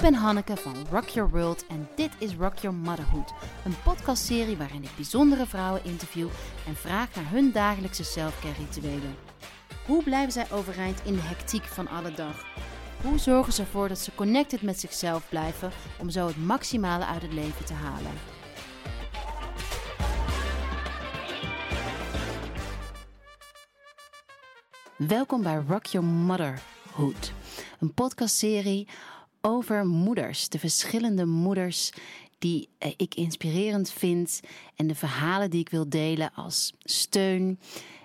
ben Hanneke van Rock Your World en dit is Rock Your Motherhood. Een podcastserie waarin ik bijzondere vrouwen interview en vraag naar hun dagelijkse selfcare rituelen. Hoe blijven zij overeind in de hectiek van alle dag? Hoe zorgen ze ervoor dat ze connected met zichzelf blijven om zo het maximale uit het leven te halen? Welkom bij Rock Your Motherhood, een podcastserie over moeders, de verschillende moeders die eh, ik inspirerend vind en de verhalen die ik wil delen als steun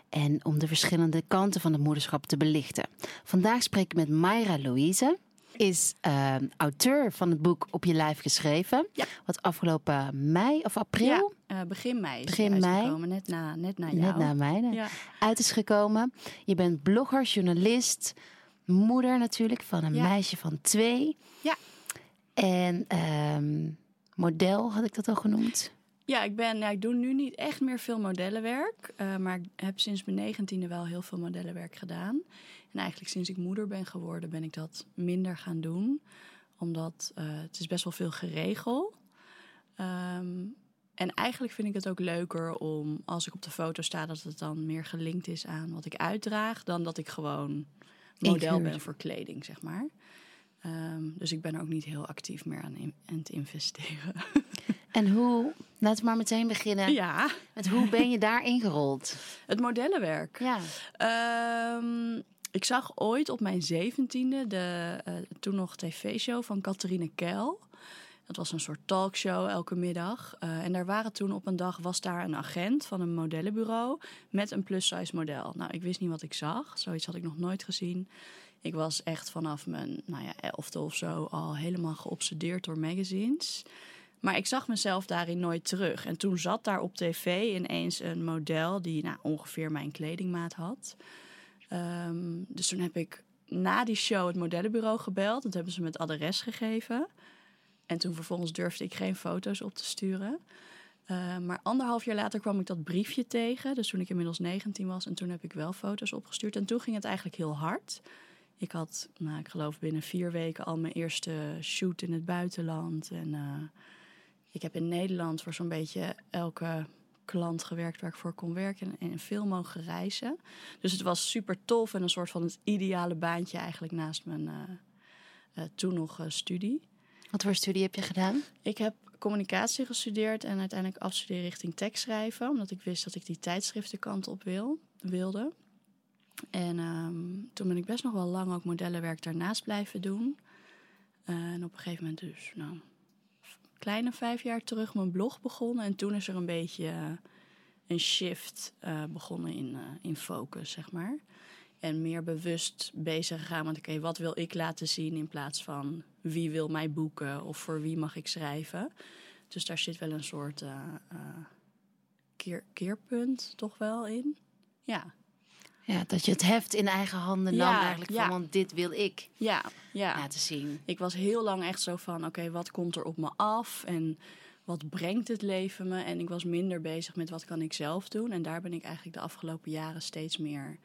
en om de verschillende kanten van het moederschap te belichten. Vandaag spreek ik met Mayra Louise. Is uh, auteur van het boek Op je lijf geschreven. Ja. Wat afgelopen mei of april? Ja, uh, begin mei is begin mei. Gekomen, net na, net na jou. Net na mij. Ja. Uit is gekomen. Je bent blogger, journalist, moeder natuurlijk van een Ja. meisje van twee. Ja. En ehm, model had ik dat al genoemd. Ja, ik, ben, ja, ik doe nu niet echt meer veel modellenwerk. eh, maar ik heb sinds mijn negentiende wel heel veel modellenwerk gedaan. En eigenlijk sinds ik moeder ben geworden, ben ik dat minder gaan doen. Omdat eh, het is best wel veel geregel. Ehm, en eigenlijk vind ik het ook leuker om, als ik op de foto sta, dat het dan meer gelinkt is aan wat ik uitdraag. Dan dat ik gewoon model ben voor kleding, zeg maar. Ehm, dus ik ben er ook niet heel actief meer aan, in, aan het investeren. En hoe, laten we maar meteen beginnen. Ja, Met hoe ben je daar ingerold? het modellenwerk. Ja. Ehm, ik zag ooit op mijn zeventiende de eh, toen nog tv-show van Catharine Keil. Dat was een soort talkshow elke middag. Eh, en daar waren toen op een dag was daar een agent van een modellenbureau met een plus-size model. Nou, ik wist niet wat ik zag. Zoiets had ik nog nooit gezien. Ik was echt vanaf mijn nou ja, elfde of zo al helemaal geobsedeerd door magazines. Maar ik zag mezelf daarin nooit terug. En toen zat daar op tv ineens een model die nou, ongeveer mijn kledingmaat had. Ehm, dus toen heb ik na die show het modellenbureau gebeld. Dat hebben ze me het adres gegeven. En toen vervolgens durfde ik geen foto's op te sturen. Eh, maar anderhalf jaar later kwam ik dat briefje tegen. Dus toen ik inmiddels 19 was. En toen heb ik wel foto's opgestuurd. En toen ging het eigenlijk heel hard. Ik had, nou, ik geloof binnen vier weken al mijn eerste shoot in het buitenland. En eh, ik heb in Nederland voor zo'n beetje elke klant gewerkt waar ik voor kon werken. En, veel mogen reizen. Dus het was super tof en een soort van het ideale baantje eigenlijk naast mijn eh, toen nog studie. Wat voor studie heb je gedaan? Ik heb communicatie gestudeerd en uiteindelijk afstuderen richting tekstschrijven. Omdat ik wist dat ik die tijdschriftenkant op wil, wilde. En ehm, toen ben ik best nog wel lang ook modellenwerk daarnaast blijven doen. Eh, en op een gegeven moment dus, nou, kleine vijf jaar terug mijn blog begonnen. En toen is er een beetje een shift eh, begonnen in, eh, in focus, zeg maar. En meer bewust bezig gegaan met, oké, wat wil ik laten zien in plaats van wie wil mij boeken of voor wie mag ik schrijven. Dus daar zit wel een soort eh, keer, keerpunt toch wel in. Ja, Ja, dat je het heft in eigen handen nam Ja, eigenlijk ja. van, want dit wil ik ja, ja. laten zien. Ik was heel lang echt zo van, oké, wat komt er op me af en wat brengt het leven me? En ik was minder bezig met wat kan ik zelf doen. En daar ben ik eigenlijk de afgelopen jaren steeds meer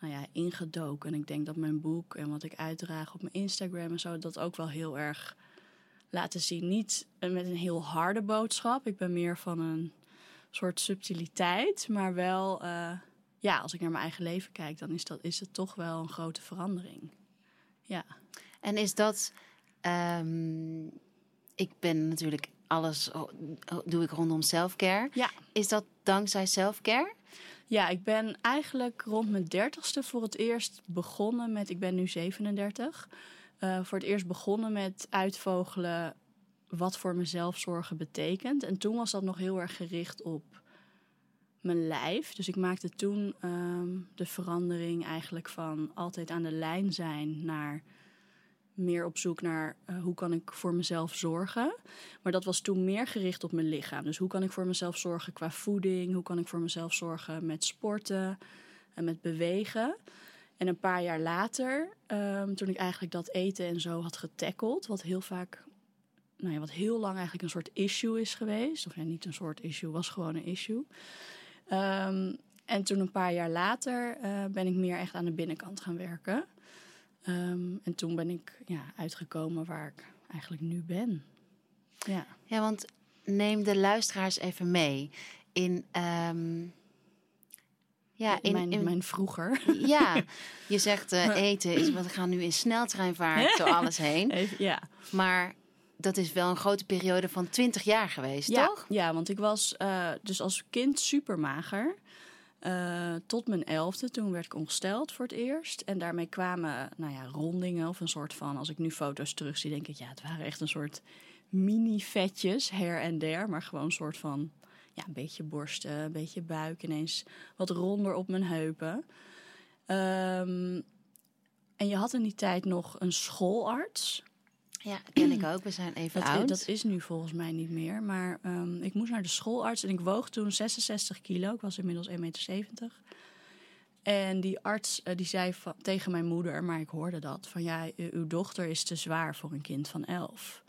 nou ja, ingedoken. En ik denk dat mijn boek en wat ik uitdraag op mijn Instagram en zo, dat ook wel heel erg laten zien. Niet eh, met een heel harde boodschap. Ik ben meer van een soort subtiliteit, maar wel, eh, ja, als ik naar mijn eigen leven kijk, dan is, dat, is het toch wel een grote verandering. Ja. En is dat, ehm, ik ben natuurlijk alles oh, oh, doe ik rondom selfcare. Ja. Is dat dankzij selfcare? Ja, ik ben eigenlijk rond mijn dertigste voor het eerst begonnen met... Ik ben nu 37. eh, voor het eerst begonnen met uitvogelen wat voor mezelf zorgen betekent. En toen was dat nog heel erg gericht op mijn lijf. Dus ik maakte toen ehm, de verandering eigenlijk van altijd aan de lijn zijn naar meer op zoek naar eh, hoe kan ik voor mezelf zorgen. Maar dat was toen meer gericht op mijn lichaam. Dus hoe kan ik voor mezelf zorgen qua voeding? Hoe kan ik voor mezelf zorgen met sporten en met bewegen? En een paar jaar later, ehm, toen ik eigenlijk dat eten en zo had getackeld, wat heel vaak, nou ja, wat heel lang eigenlijk een soort issue is geweest. Of ja, niet een soort issue, was gewoon een issue. Ehm, en toen een paar jaar later eh, ben ik meer echt aan de binnenkant gaan werken. Ehm, en toen ben ik ja, uitgekomen waar ik eigenlijk nu ben. Ja. Ja, want neem de luisteraars even mee in. ehm, ja, in, mijn, in- mijn vroeger. ja, je zegt eh, eten is, want we gaan nu in sneltreinvaart door alles heen. Even, ja. Maar dat is wel een grote periode van 20 jaar geweest, ja, toch? Ja, want ik was eh, dus als kind super mager. Eh, tot mijn elfde, toen werd ik ongesteld voor het eerst. En daarmee kwamen nou ja, rondingen of een soort van... Als ik nu foto's terugzie, denk ik... Ja, het waren echt een soort mini-vetjes her en der. Maar gewoon een soort van... Ja, een beetje borsten, een beetje buik. Ineens wat ronder op mijn heupen. Ehm, en je had in die tijd nog een schoolarts. Ja, ken ik ook. We zijn even Dat, oud. dat is nu volgens mij niet meer. Maar ehm, ik moest naar de schoolarts en ik woog toen 66 kilo. Ik was inmiddels 1,70 meter. En die arts eh, die zei van, tegen mijn moeder, maar ik hoorde dat, van ja, uw dochter is te zwaar voor een kind van 11.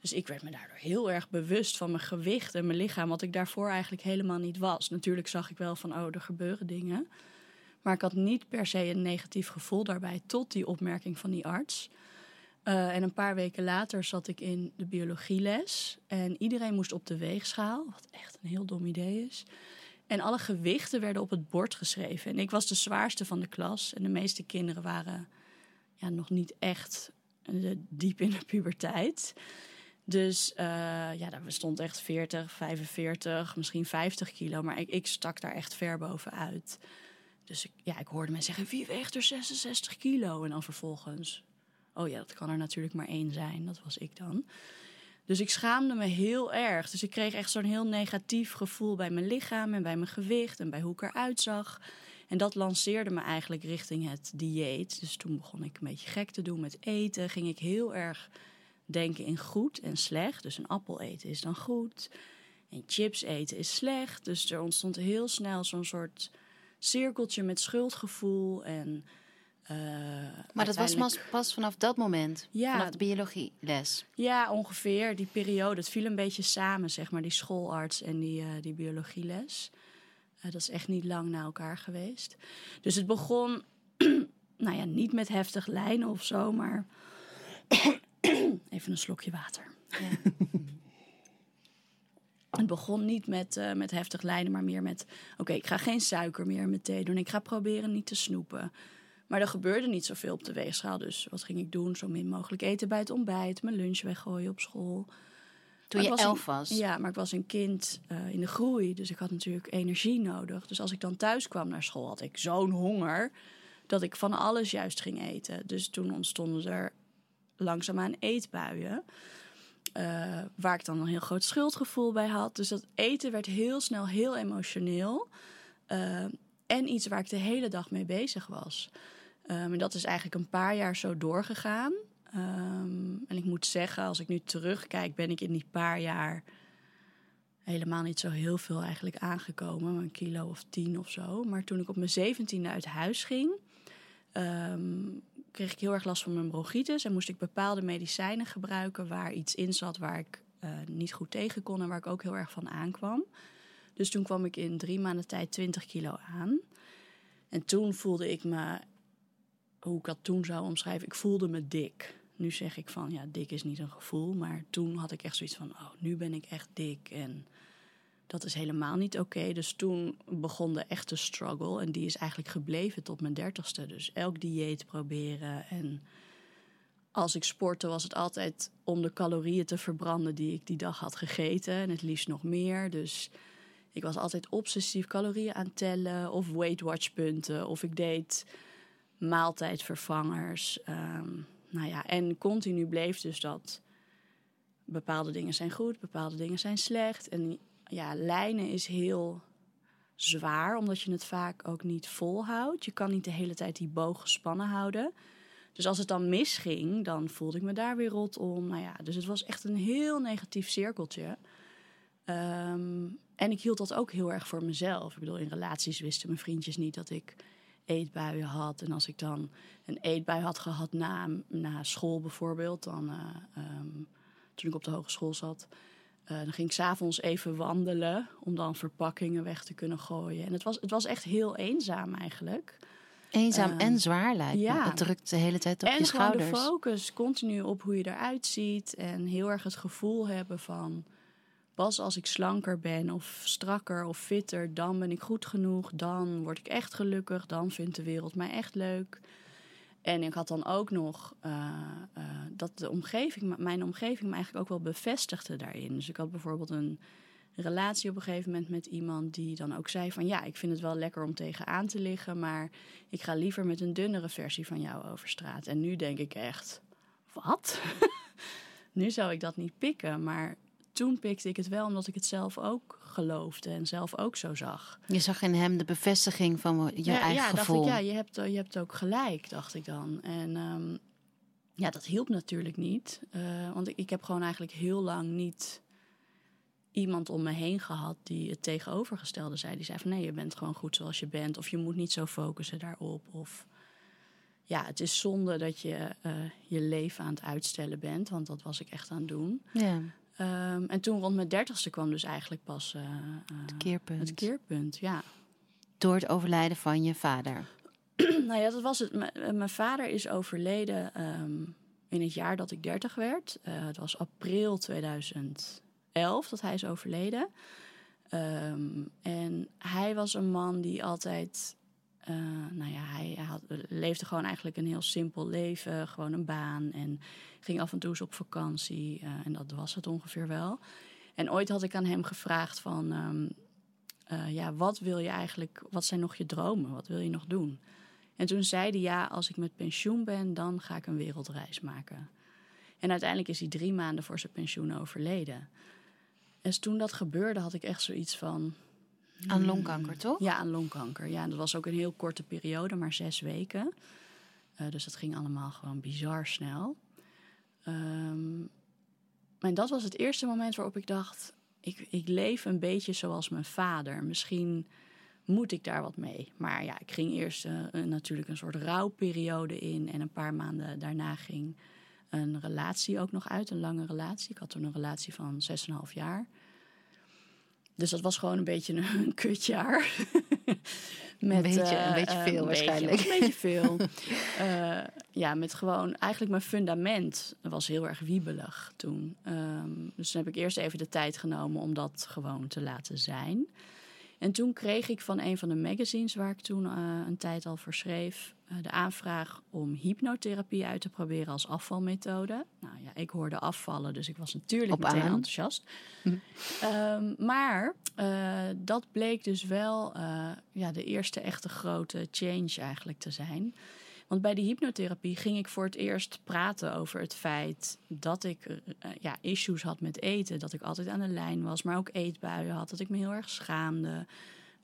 Dus ik werd me daardoor heel erg bewust van mijn gewicht en mijn lichaam, wat ik daarvoor eigenlijk helemaal niet was. Natuurlijk zag ik wel van, oh, er gebeuren dingen. Maar ik had niet per se een negatief gevoel daarbij, tot die opmerking van die arts. Eh, en een paar weken later zat ik in de biologieles. En iedereen moest op de weegschaal, wat echt een heel dom idee is. En alle gewichten werden op het bord geschreven. En ik was de zwaarste van de klas. En de meeste kinderen waren ja, nog niet echt eh, diep in de puberteit. Dus eh, ja, daar stond echt 40, 45, misschien 50 kilo. Maar ik, ik stak daar echt ver bovenuit. Dus ik, ja, ik hoorde mensen zeggen, wie weegt er 66 kilo? En dan vervolgens, oh ja, dat kan er natuurlijk maar één zijn. Dat was ik dan. Dus ik schaamde me heel erg. Dus ik kreeg echt zo'n heel negatief gevoel bij mijn lichaam en bij mijn gewicht en bij hoe ik eruit zag. En dat lanceerde me eigenlijk richting het dieet. Dus toen begon ik een beetje gek te doen met eten. Ging ik heel erg denken in goed en slecht. Dus een appel eten is dan goed. En chips eten is slecht. Dus er ontstond heel snel zo'n soort cirkeltje met schuldgevoel. En, maar dat was pas, pas vanaf dat moment, Ja. vanaf de biologieles. Ja, ongeveer. Die periode. Het viel een beetje samen, zeg maar. Die schoolarts en die, eh, die biologieles. Eh, dat is echt niet lang na elkaar geweest. Dus het begon, nou ja, niet met heftig lijnen of zo, maar... Even een slokje water. Ja. Het begon niet met, eh, met heftig lijnen, maar meer met... Oké, ik ga geen suiker meer in mijn thee doen. Ik ga proberen niet te snoepen. Maar er gebeurde niet zoveel op de weegschaal. Dus wat ging ik doen? Zo min mogelijk eten bij het ontbijt. Mijn lunch weggooien op school. Toen je ik elf een- was. Ja, maar ik was een kind eh, in de groei. Dus ik had natuurlijk energie nodig. Dus als ik dan thuis kwam naar school, had ik zo'n honger... dat ik van alles juist ging eten. Dus toen ontstonden er langzaamaan eetbuien... eh, waar ik dan een heel groot schuldgevoel bij had. Dus dat eten werd heel snel heel emotioneel. eh, en iets waar ik de hele dag mee bezig was. Ehm, en dat is eigenlijk een paar jaar zo doorgegaan. Ehm, en ik moet zeggen, als ik nu terugkijk, ben ik in die paar jaar helemaal niet zo heel veel eigenlijk aangekomen. Een kilo of tien of zo. Maar toen ik op mijn zeventiende uit huis ging, ehm, kreeg ik heel erg last van mijn bronchitis. En moest ik bepaalde medicijnen gebruiken waar iets in zat waar ik eh, niet goed tegen kon en waar ik ook heel erg van aankwam. Dus toen kwam ik in drie maanden tijd 20 kilo aan. En toen voelde ik me, hoe ik dat toen zou omschrijven, ik voelde me dik. Nu zeg ik van, ja, dik is niet een gevoel. Maar toen had ik echt zoiets van, oh, nu ben ik echt dik. En dat is helemaal niet oké. Dus toen begon de echte struggle. En die is eigenlijk gebleven tot mijn dertigste. Dus elk dieet proberen. En als ik sportte was het altijd om de calorieën te verbranden die ik die dag had gegeten. En het liefst nog meer. Dus ik was altijd obsessief calorieën aan tellen. Of Weight Watch punten. Of ik deed maaltijdvervangers. Ehm, nou ja, en continu bleef dus dat bepaalde dingen zijn goed, bepaalde dingen zijn slecht. En ja, lijnen is heel zwaar, omdat je het vaak ook niet volhoudt. Je kan niet de hele tijd die boog gespannen houden. Dus als het dan misging, dan voelde ik me daar weer rot om. Nou ja, dus het was echt een heel negatief cirkeltje. Ehm, en ik hield dat ook heel erg voor mezelf. Ik bedoel, in relaties wisten mijn vriendjes niet dat ik eetbuien had. En als ik dan een eetbui had gehad na, na school bijvoorbeeld, dan, eh, ehm, toen ik op de hogeschool zat, eh, dan ging ik s'avonds even wandelen om dan verpakkingen weg te kunnen gooien. En het was, het was echt heel eenzaam eigenlijk. Eenzaam Ehm, en zwaar lijkt ja. Het drukt de hele tijd op en je gewoon schouders. de focus continu op hoe je eruit ziet. En heel erg het gevoel hebben van... pas als ik slanker ben of strakker of fitter... dan ben ik goed genoeg, dan word ik echt gelukkig... dan vindt de wereld mij echt leuk. En ik had dan ook nog eh, eh, dat de omgeving, mijn omgeving me eigenlijk ook wel bevestigde daarin. Dus ik had bijvoorbeeld een relatie op een gegeven moment met iemand die dan ook zei van ja, ik vind het wel lekker om tegenaan te liggen, maar ik ga liever met een dunnere versie van jou over straat. En nu denk ik echt, wat? nu zou ik dat niet pikken, maar toen pikte ik het wel omdat ik het zelf ook geloofde en zelf ook zo zag. Je zag in hem de bevestiging van je ja, eigen ja, gevoel. dacht ik, ja, je hebt, je hebt ook gelijk, dacht ik dan. En ehm, ja, dat hielp natuurlijk niet. eh, want ik, ik heb gewoon eigenlijk heel lang niet iemand om me heen gehad die het tegenovergestelde zei. Die zei van nee, je bent gewoon goed zoals je bent. Of je moet niet zo focussen daarop. Of ja, het is zonde dat je eh, je leven aan het uitstellen bent. Want dat was ik echt aan het doen. Ja, Ehm, en toen rond mijn dertigste kwam dus eigenlijk pas eh, eh, het keerpunt. het keerpunt. Ja. Door het overlijden van je vader. nou ja, dat was het. M- eh, mijn vader is overleden ehm, in het jaar dat ik 30 werd. Het was april 2011 dat hij is overleden. Ehm, en hij was een man die altijd. Eh, nou ja, hij, had, leefde gewoon eigenlijk een heel simpel leven. Gewoon een baan. En ging af en toe eens op vakantie. eh, en dat was het ongeveer wel. En ooit had ik aan hem gevraagd van... ehm, eh, ja, wat wil je eigenlijk... Wat zijn nog je dromen? Wat wil je nog doen? En toen zei hij, ja, als ik met pensioen ben... dan ga ik een wereldreis maken. En uiteindelijk is hij drie maanden voor zijn pensioen overleden. En toen dat gebeurde, had ik echt zoiets van... Aan longkanker, toch? Ja, aan longkanker. Ja, en dat was ook een heel korte periode, maar zes weken. Eh, dus dat ging allemaal gewoon bizar snel. Ehm, en dat was het eerste moment waarop ik dacht... Ik, ik leef een beetje zoals mijn vader. Misschien moet ik daar wat mee. Maar ja, ik ging eerst eh, een- natuurlijk een soort rouwperiode in. En een paar maanden daarna ging een relatie ook nog uit. Een lange relatie. Ik had toen een relatie van 6,5 jaar. Dus dat was gewoon een beetje een, een kutjaar. Een beetje- eh, een beetje eh, veel een waarschijnlijk. Beetje, een beetje veel. Eh, ja, met gewoon eigenlijk mijn fundament was heel erg wiebelig toen. Ehm, dus toen heb ik eerst even de tijd genomen om dat gewoon te laten zijn. En toen kreeg ik van een van de magazines waar ik toen eh, een tijd al voor schreef, eh, de aanvraag om hypnotherapie uit te proberen als afvalmethode. Nou ja, ik hoorde afvallen, dus ik was natuurlijk Op meteen aan. enthousiast. Ehm, maar eh, dat bleek dus wel eh, ja, de eerste echte grote change eigenlijk te zijn. Want bij de hypnotherapie ging ik voor het eerst praten over het feit dat ik eh, eh, ja, issues had met eten. Dat ik altijd aan de lijn was, maar ook eetbuien had. Dat ik me heel erg schaamde.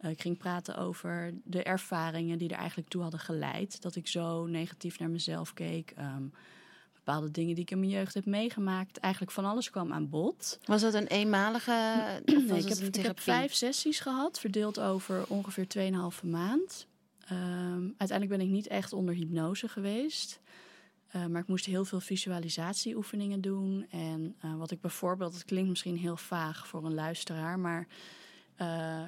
Eh, ik ging praten over de ervaringen die er eigenlijk toe hadden geleid. Dat ik zo negatief naar mezelf keek. Ehm, bepaalde dingen die ik in mijn jeugd heb meegemaakt. Eigenlijk van alles kwam aan bod. Was dat een eenmalige Nee, was ik, heb, een ik heb therapie? vijf sessies gehad, verdeeld over ongeveer 2,5 maand. Ehm, uiteindelijk ben ik niet echt onder hypnose geweest. Eh, maar ik moest heel veel visualisatieoefeningen doen. En eh, wat ik bijvoorbeeld, het klinkt misschien heel vaag voor een luisteraar, maar eh,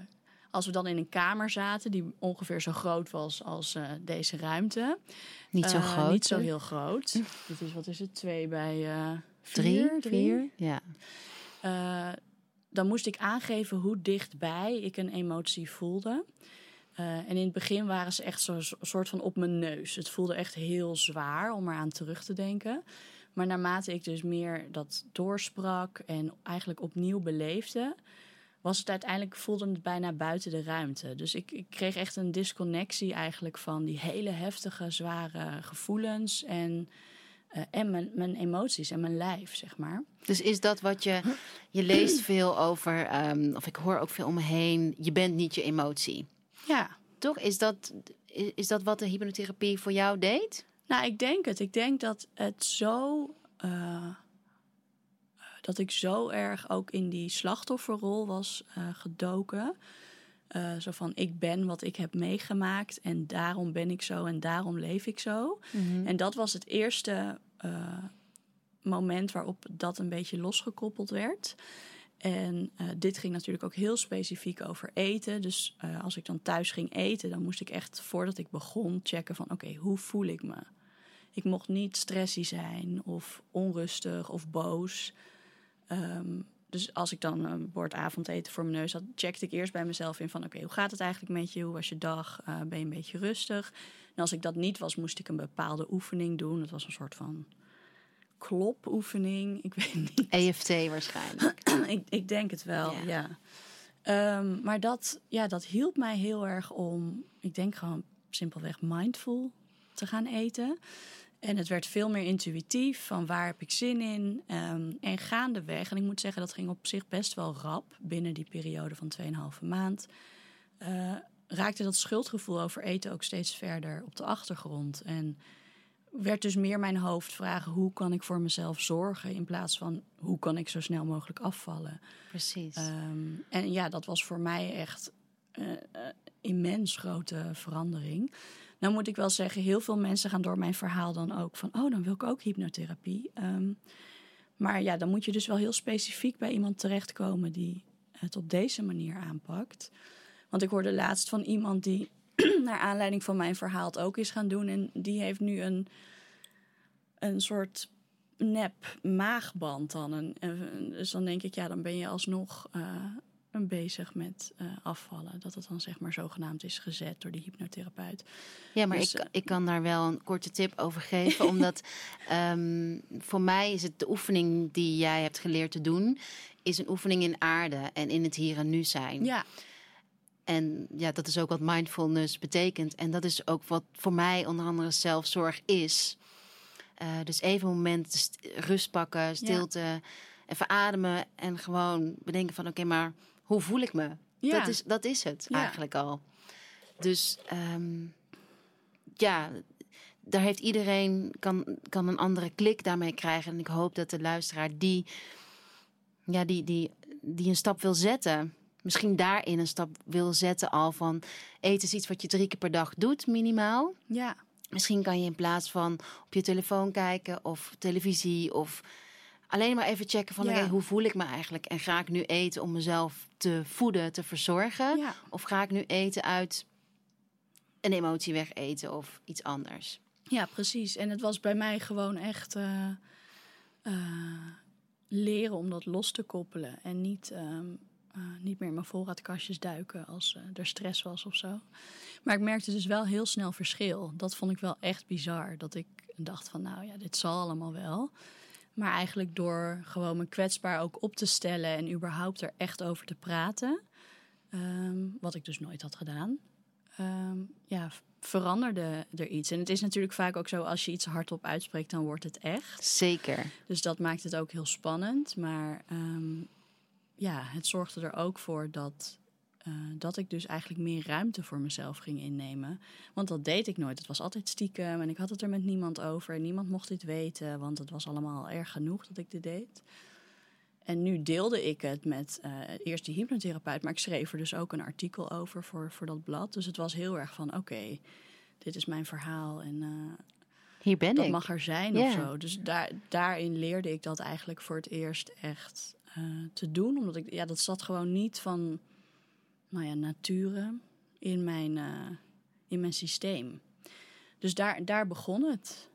als we dan in een kamer zaten die ongeveer zo groot was als eh, deze ruimte. Niet zo Eh, groot. Niet zo heel groot. Dit is, wat is het, twee bij eh Drie, vier. Ja. Dan moest ik aangeven hoe dichtbij ik een emotie voelde. En in het begin waren ze echt zo'n soort van op mijn neus. Het voelde echt heel zwaar om eraan terug te denken. Maar naarmate ik dus meer dat doorsprak en eigenlijk opnieuw beleefde, was het uiteindelijk voelde het bijna buiten de ruimte. Dus ik, ik kreeg echt een disconnectie eigenlijk van die hele heftige, zware gevoelens en, eh, en mijn, mijn emoties en mijn lijf, zeg maar. Dus is dat wat je... Je leest veel over, ehm, of ik hoor ook veel om me heen... je bent niet je emotie. Ja, Toch? Is dat, is is dat wat de hypnotherapie voor jou deed? Nou, ik denk het. Ik denk dat het zo. eh, dat ik zo erg ook in die slachtofferrol was eh, gedoken. Eh, zo van: ik ben wat ik heb meegemaakt en daarom ben ik zo en daarom leef ik zo. En dat was het eerste eh, moment waarop dat een beetje losgekoppeld werd. En uh, dit ging natuurlijk ook heel specifiek over eten. Dus als ik dan thuis ging eten, dan moest ik echt voordat ik begon checken van oké, okay, hoe voel ik me? Ik mocht niet stressy zijn of onrustig of boos. Um, dus als ik dan een bord avondeten voor mijn neus had, checkte ik eerst bij mezelf in van oké, okay, hoe gaat het eigenlijk met je? Hoe was je dag? Uh, ben je een beetje rustig? En als ik dat niet was, moest ik een bepaalde oefening doen. Dat was een soort van klopoefening. Ik weet niet. EFT waarschijnlijk. ik, ik denk het wel, ja. ja. Um, maar dat, ja, dat hielp mij heel erg om, ik denk gewoon simpelweg mindful te gaan eten. En het werd veel meer intuïtief van waar heb ik zin in. Um, en gaandeweg, en ik moet zeggen dat ging op zich best wel rap binnen die periode van 2,5 maand. Uh, raakte dat schuldgevoel over eten ook steeds verder op de achtergrond. En werd dus meer mijn hoofd vragen: hoe kan ik voor mezelf zorgen? In plaats van hoe kan ik zo snel mogelijk afvallen. Precies. Um, en ja, dat was voor mij echt uh, uh, immens grote verandering. Nou moet ik wel zeggen, heel veel mensen gaan door mijn verhaal dan ook van: oh, dan wil ik ook hypnotherapie. Um, maar ja, dan moet je dus wel heel specifiek bij iemand terechtkomen die het op deze manier aanpakt. Want ik hoorde laatst van iemand die naar aanleiding van mijn verhaal het ook is gaan doen. En die heeft nu een, een soort nep maagband dan. En, dus dan denk ik, ja, dan ben je alsnog uh, bezig met uh, afvallen. Dat het dan zeg maar zogenaamd is gezet door die hypnotherapeut. Ja, maar Dus, ik, eh, ik kan daar wel een korte tip over geven. omdat ehm, voor mij is het de oefening die jij hebt geleerd te doen... is een oefening in aarde en in het hier en nu zijn. Ja, En ja, dat is ook wat mindfulness betekent. En dat is ook wat voor mij onder andere zelfzorg is. Eh, dus even een moment st- rust pakken, stilte, even ademen en gewoon bedenken van oké, maar hoe voel ik me? Ja. Dat, is, dat is het Ja. eigenlijk al. Dus ehm, ja, daar heeft iedereen kan, kan een andere klik daarmee krijgen. En ik hoop dat de luisteraar die, ja, die, die, die een stap wil zetten, misschien daarin een stap wil zetten al van eten is iets wat je drie keer per dag doet, minimaal. ja, Misschien kan je in plaats van op je telefoon kijken of televisie of alleen maar even checken van Ja. hoe voel ik me eigenlijk en ga ik nu eten om mezelf te voeden, te verzorgen ja. of ga ik nu eten uit een emotie wegeten of iets anders. Ja, precies. En het was bij mij gewoon echt eh, eh, leren om dat los te koppelen. En niet, ehm, eh, niet meer in mijn voorraadkastjes duiken als er stress was of zo. Maar ik merkte dus wel heel snel verschil. Dat vond ik wel echt bizar. Dat ik dacht van, nou ja, dit zal allemaal wel. Maar eigenlijk door gewoon me kwetsbaar ook op te stellen... en überhaupt er echt over te praten... ehm, wat ik dus nooit had gedaan... ehm, ja, veranderde er iets. En het is natuurlijk vaak ook zo, als je iets hardop uitspreekt, dan wordt het echt. Zeker. Dus dat maakt het ook heel spannend. Maar ehm, ja, het zorgde er ook voor dat, eh, dat ik dus eigenlijk meer ruimte voor mezelf ging innemen. Want dat deed ik nooit. Het was altijd stiekem en ik had het er met niemand over. Niemand mocht dit weten, want het was allemaal erg genoeg dat ik dit deed. En nu deelde ik het met eh, eerst die hypnotherapeut, maar ik schreef er dus ook een artikel over voor, voor dat blad. Dus het was heel erg van: oké, dit is mijn verhaal en eh, Hier ben dat ik. mag er zijn of zo. Dus daar, daarin leerde ik dat eigenlijk voor het eerst echt te doen. Omdat ik, ja, dat zat gewoon niet van, nou ja, nature in mijn, eh, in mijn systeem. Dus daar, daar begon het.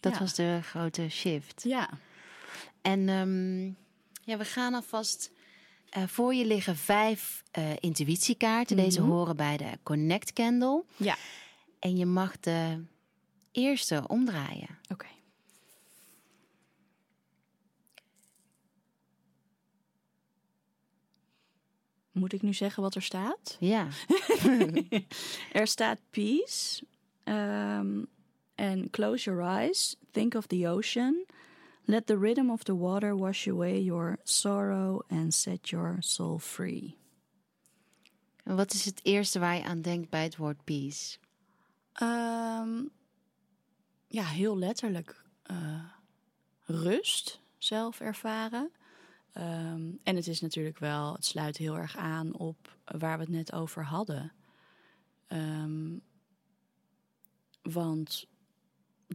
Dat Ja. was de grote shift. Ja, En ehm, ja, we gaan alvast. eh voor je liggen vijf eh, intuïtiekaarten. Deze Mhm. horen bij de Connect Candle. ja. En je mag de eerste omdraaien. Oké. Moet ik nu zeggen wat er staat? Ja, Er staat peace. ehm, En close your eyes. Think of the ocean. Let the rhythm of the water wash away your sorrow and set your soul free. en wat is het eerste waar je aan denkt bij het woord peace? Ehm, ja, heel letterlijk eh, rust zelf ervaren. Ehm, en het is natuurlijk wel, het sluit heel erg aan op waar we het net over hadden. Ehm, want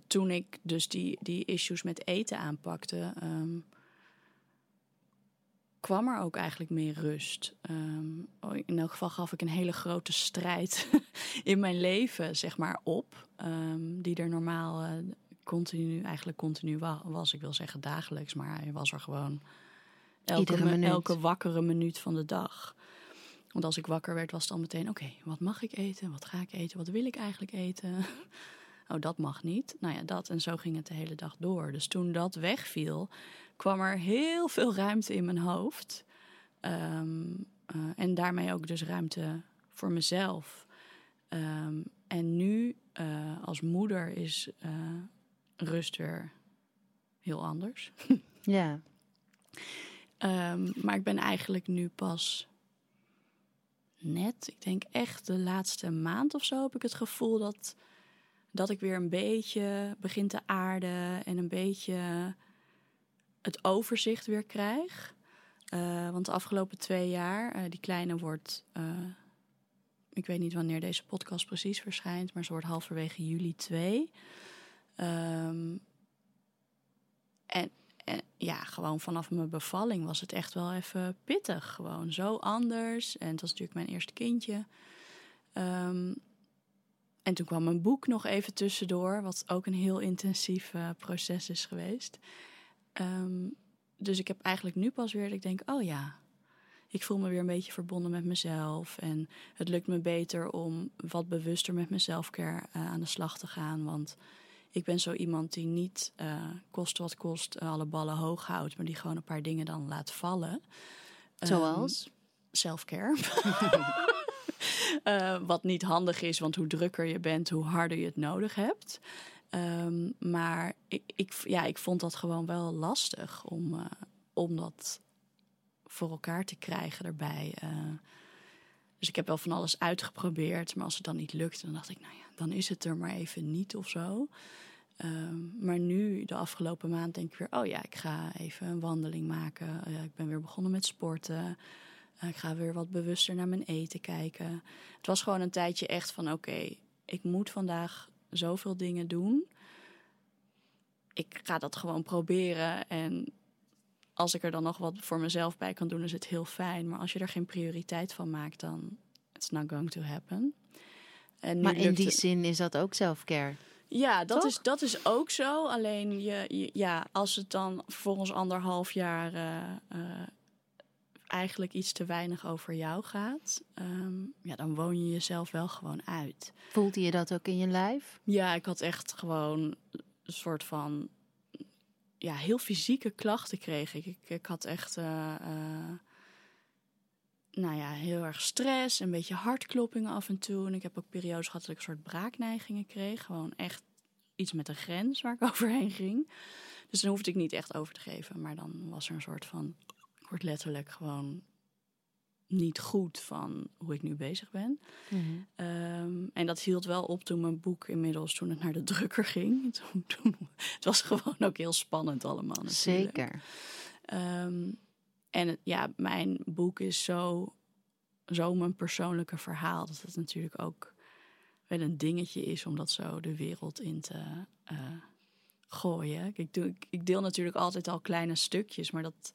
toen ik dus die, die issues met eten aanpakte, ehm, kwam er ook eigenlijk meer rust. Oh, in elk geval gaf ik een hele grote strijd in mijn leven, zeg maar, op. Die er normaal uh, continu, eigenlijk continu was. Ik wil zeggen dagelijks, maar hij was er gewoon elke, elke wakkere minuut van de dag. Want als ik wakker werd, was het al meteen: oké, wat mag ik eten? Wat ga ik eten? Wat wil ik eigenlijk eten? oh, dat mag niet. Nou ja, dat. En zo ging het de hele dag door. Dus toen dat wegviel, kwam er heel veel ruimte in mijn hoofd. Ehm, eh, en daarmee ook dus ruimte voor mezelf. Ehm, en nu uh, als moeder is uh, rust weer heel anders. ja. Um, maar ik ben eigenlijk nu pas net, ik denk echt de laatste maand of zo, heb ik het gevoel dat, dat ik weer een beetje begin te aarden en een beetje het overzicht weer krijg. Uh, want de afgelopen twee jaar, uh, die kleine wordt, uh, ik weet niet wanneer deze podcast precies verschijnt, maar ze wordt halverwege juli twee. Um, en, en ja, gewoon vanaf mijn bevalling was het echt wel even pittig. Gewoon zo anders. En het was natuurlijk mijn eerste kindje. Um, en toen kwam mijn boek nog even tussendoor, wat ook een heel intensief proces is geweest. Um, dus ik heb eigenlijk nu pas weer ik denk, oh ja, ik voel me weer een beetje verbonden met mezelf. En het lukt me beter om wat bewuster met mezelf uh, aan de slag te gaan. Want ik ben zo iemand die niet uh, kost wat kost alle ballen hoog houdt, maar die gewoon een paar dingen dan laat vallen. Zoals? Um, selfcare. uh, wat niet handig is, want hoe drukker je bent, hoe harder je het nodig hebt. Um, maar ik, ik, ja, ik vond dat gewoon wel lastig om, uh, om dat voor elkaar te krijgen erbij. Uh, dus ik heb wel van alles uitgeprobeerd. Maar als het dan niet lukte, dan dacht ik, nou ja, dan is het er maar even niet of zo. Um, maar nu, de afgelopen maand, denk ik weer: oh ja, ik ga even een wandeling maken. Uh, ik ben weer begonnen met sporten. Uh, ik ga weer wat bewuster naar mijn eten kijken. Het was gewoon een tijdje echt van: oké, ik moet vandaag zoveel dingen doen. Ik ga dat gewoon proberen. En als ik er dan nog wat voor mezelf bij kan doen, is het heel fijn. Maar als je er geen prioriteit van maakt, dan it's not going to happen. En maar in die zin is dat ook self-care. Ja, dat is, dat is ook zo. Alleen je, ja, als het dan vervolgens anderhalf jaar uh, uh, eigenlijk iets te weinig over jou gaat, um, ja, dan woon je jezelf wel gewoon uit. Voelde je dat ook in je lijf? Ja, ik had echt gewoon een soort van ja, heel fysieke klachten kreeg ik. Ik, ik had echt uh, uh, nou ja, heel erg stress, een beetje hartkloppingen af en toe. En ik heb ook periodes gehad dat ik een soort braakneigingen kreeg. Gewoon echt iets met een grens waar ik overheen ging. Dus dan hoefde ik niet echt over te geven. Maar dan was er een soort van wordt letterlijk gewoon niet goed van hoe ik nu bezig ben. Mm -hmm. um, en dat hield wel op toen mijn boek inmiddels, toen het naar de drukker ging. Toen, toen, het was gewoon ook heel spannend allemaal natuurlijk. Zeker. Um, en het, ja, mijn boek is zo, zo mijn persoonlijke verhaal. Dat het natuurlijk ook wel een dingetje is om dat zo de wereld in te uh, gooien. Ik, doe, ik, ik deel natuurlijk altijd al kleine stukjes, maar dat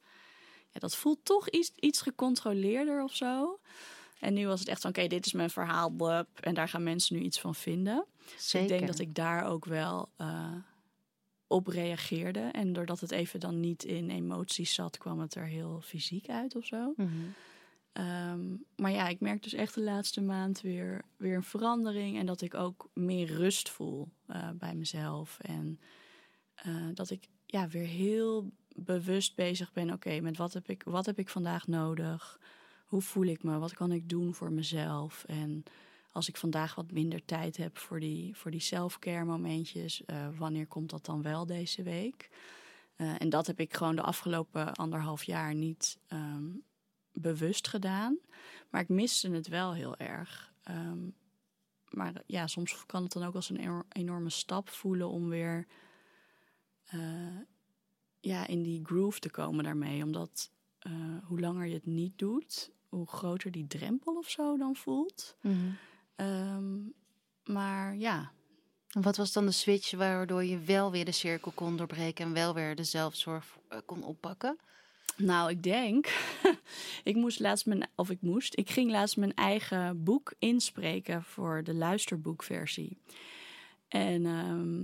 dat voelt toch iets, iets gecontroleerder of zo. En nu was het echt van, oké, dit is mijn verhaal, blub, en daar gaan mensen nu iets van vinden. Dus ik denk dat ik daar ook wel uh, op reageerde. En doordat het even dan niet in emoties zat, kwam het er heel fysiek uit of zo. Mm -hmm. um, maar ja, ik merk dus echt de laatste maand weer, weer een verandering. En dat ik ook meer rust voel uh, bij mezelf. En uh, dat ik ja, weer heel bewust bezig ben. Oké, met wat heb, ik, wat heb ik vandaag nodig? Hoe voel ik me? Wat kan ik doen voor mezelf? En als ik vandaag wat minder tijd heb voor die, voor die self-care momentjes, uh, wanneer komt dat dan wel deze week? Uh, en dat heb ik gewoon de afgelopen anderhalf jaar niet um, bewust gedaan. Maar ik miste het wel heel erg. Um, maar ja, soms kan het dan ook als een enorme stap voelen om weer uh, ja, in die groove te komen daarmee. Omdat uh, hoe langer je het niet doet, hoe groter die drempel of zo dan voelt. Mm -hmm. um, maar ja. En wat was dan de switch waardoor je wel weer de cirkel kon doorbreken en wel weer de zelfzorg uh, kon oppakken? Nou, ik denk. ik moest laatst mijn. Of ik moest. Ik ging laatst mijn eigen boek inspreken voor de luisterboekversie. En ehm,